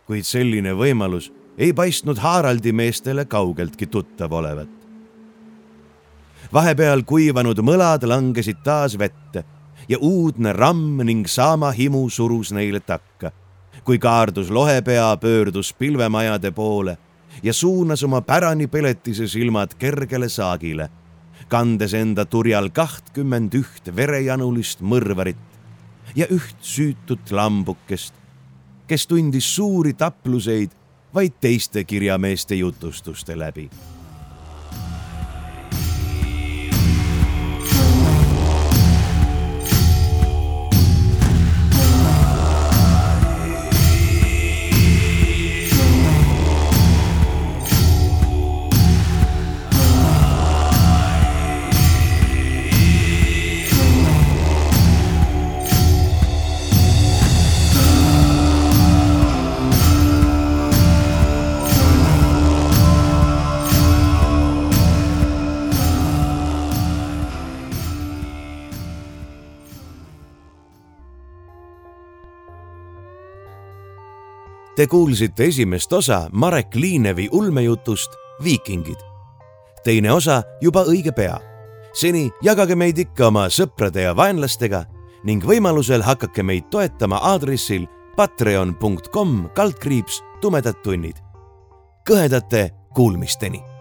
kuid selline võimalus ei paistnud Haraldi meestele kaugeltki tuttav olevat. vahepeal kuivanud mõlad langesid taas vette ja uudne ramm ning saama himu surus neile takka. Kui kaardus lohepea pöördus pilvemajade poole ja suunas oma pärani peletise silmad kergele saagile, kandes enda turjal kahtkümmend üht verejanulist mõrvarit ja üht süütut lambukest, kes tundis suuri tapluseid vaid teiste kirjameeste jutustuste läbi Te kuulsite esimest osa Marek Liinevi ulmejutust Viikingid. teine osa juba õige pea. seni jagage meid ikka oma sõprade ja vaenlastega ning võimalusel hakake meid toetama aadressil patreon.com kaldkriips tumedad tunnid. kõhedate kuulmisteni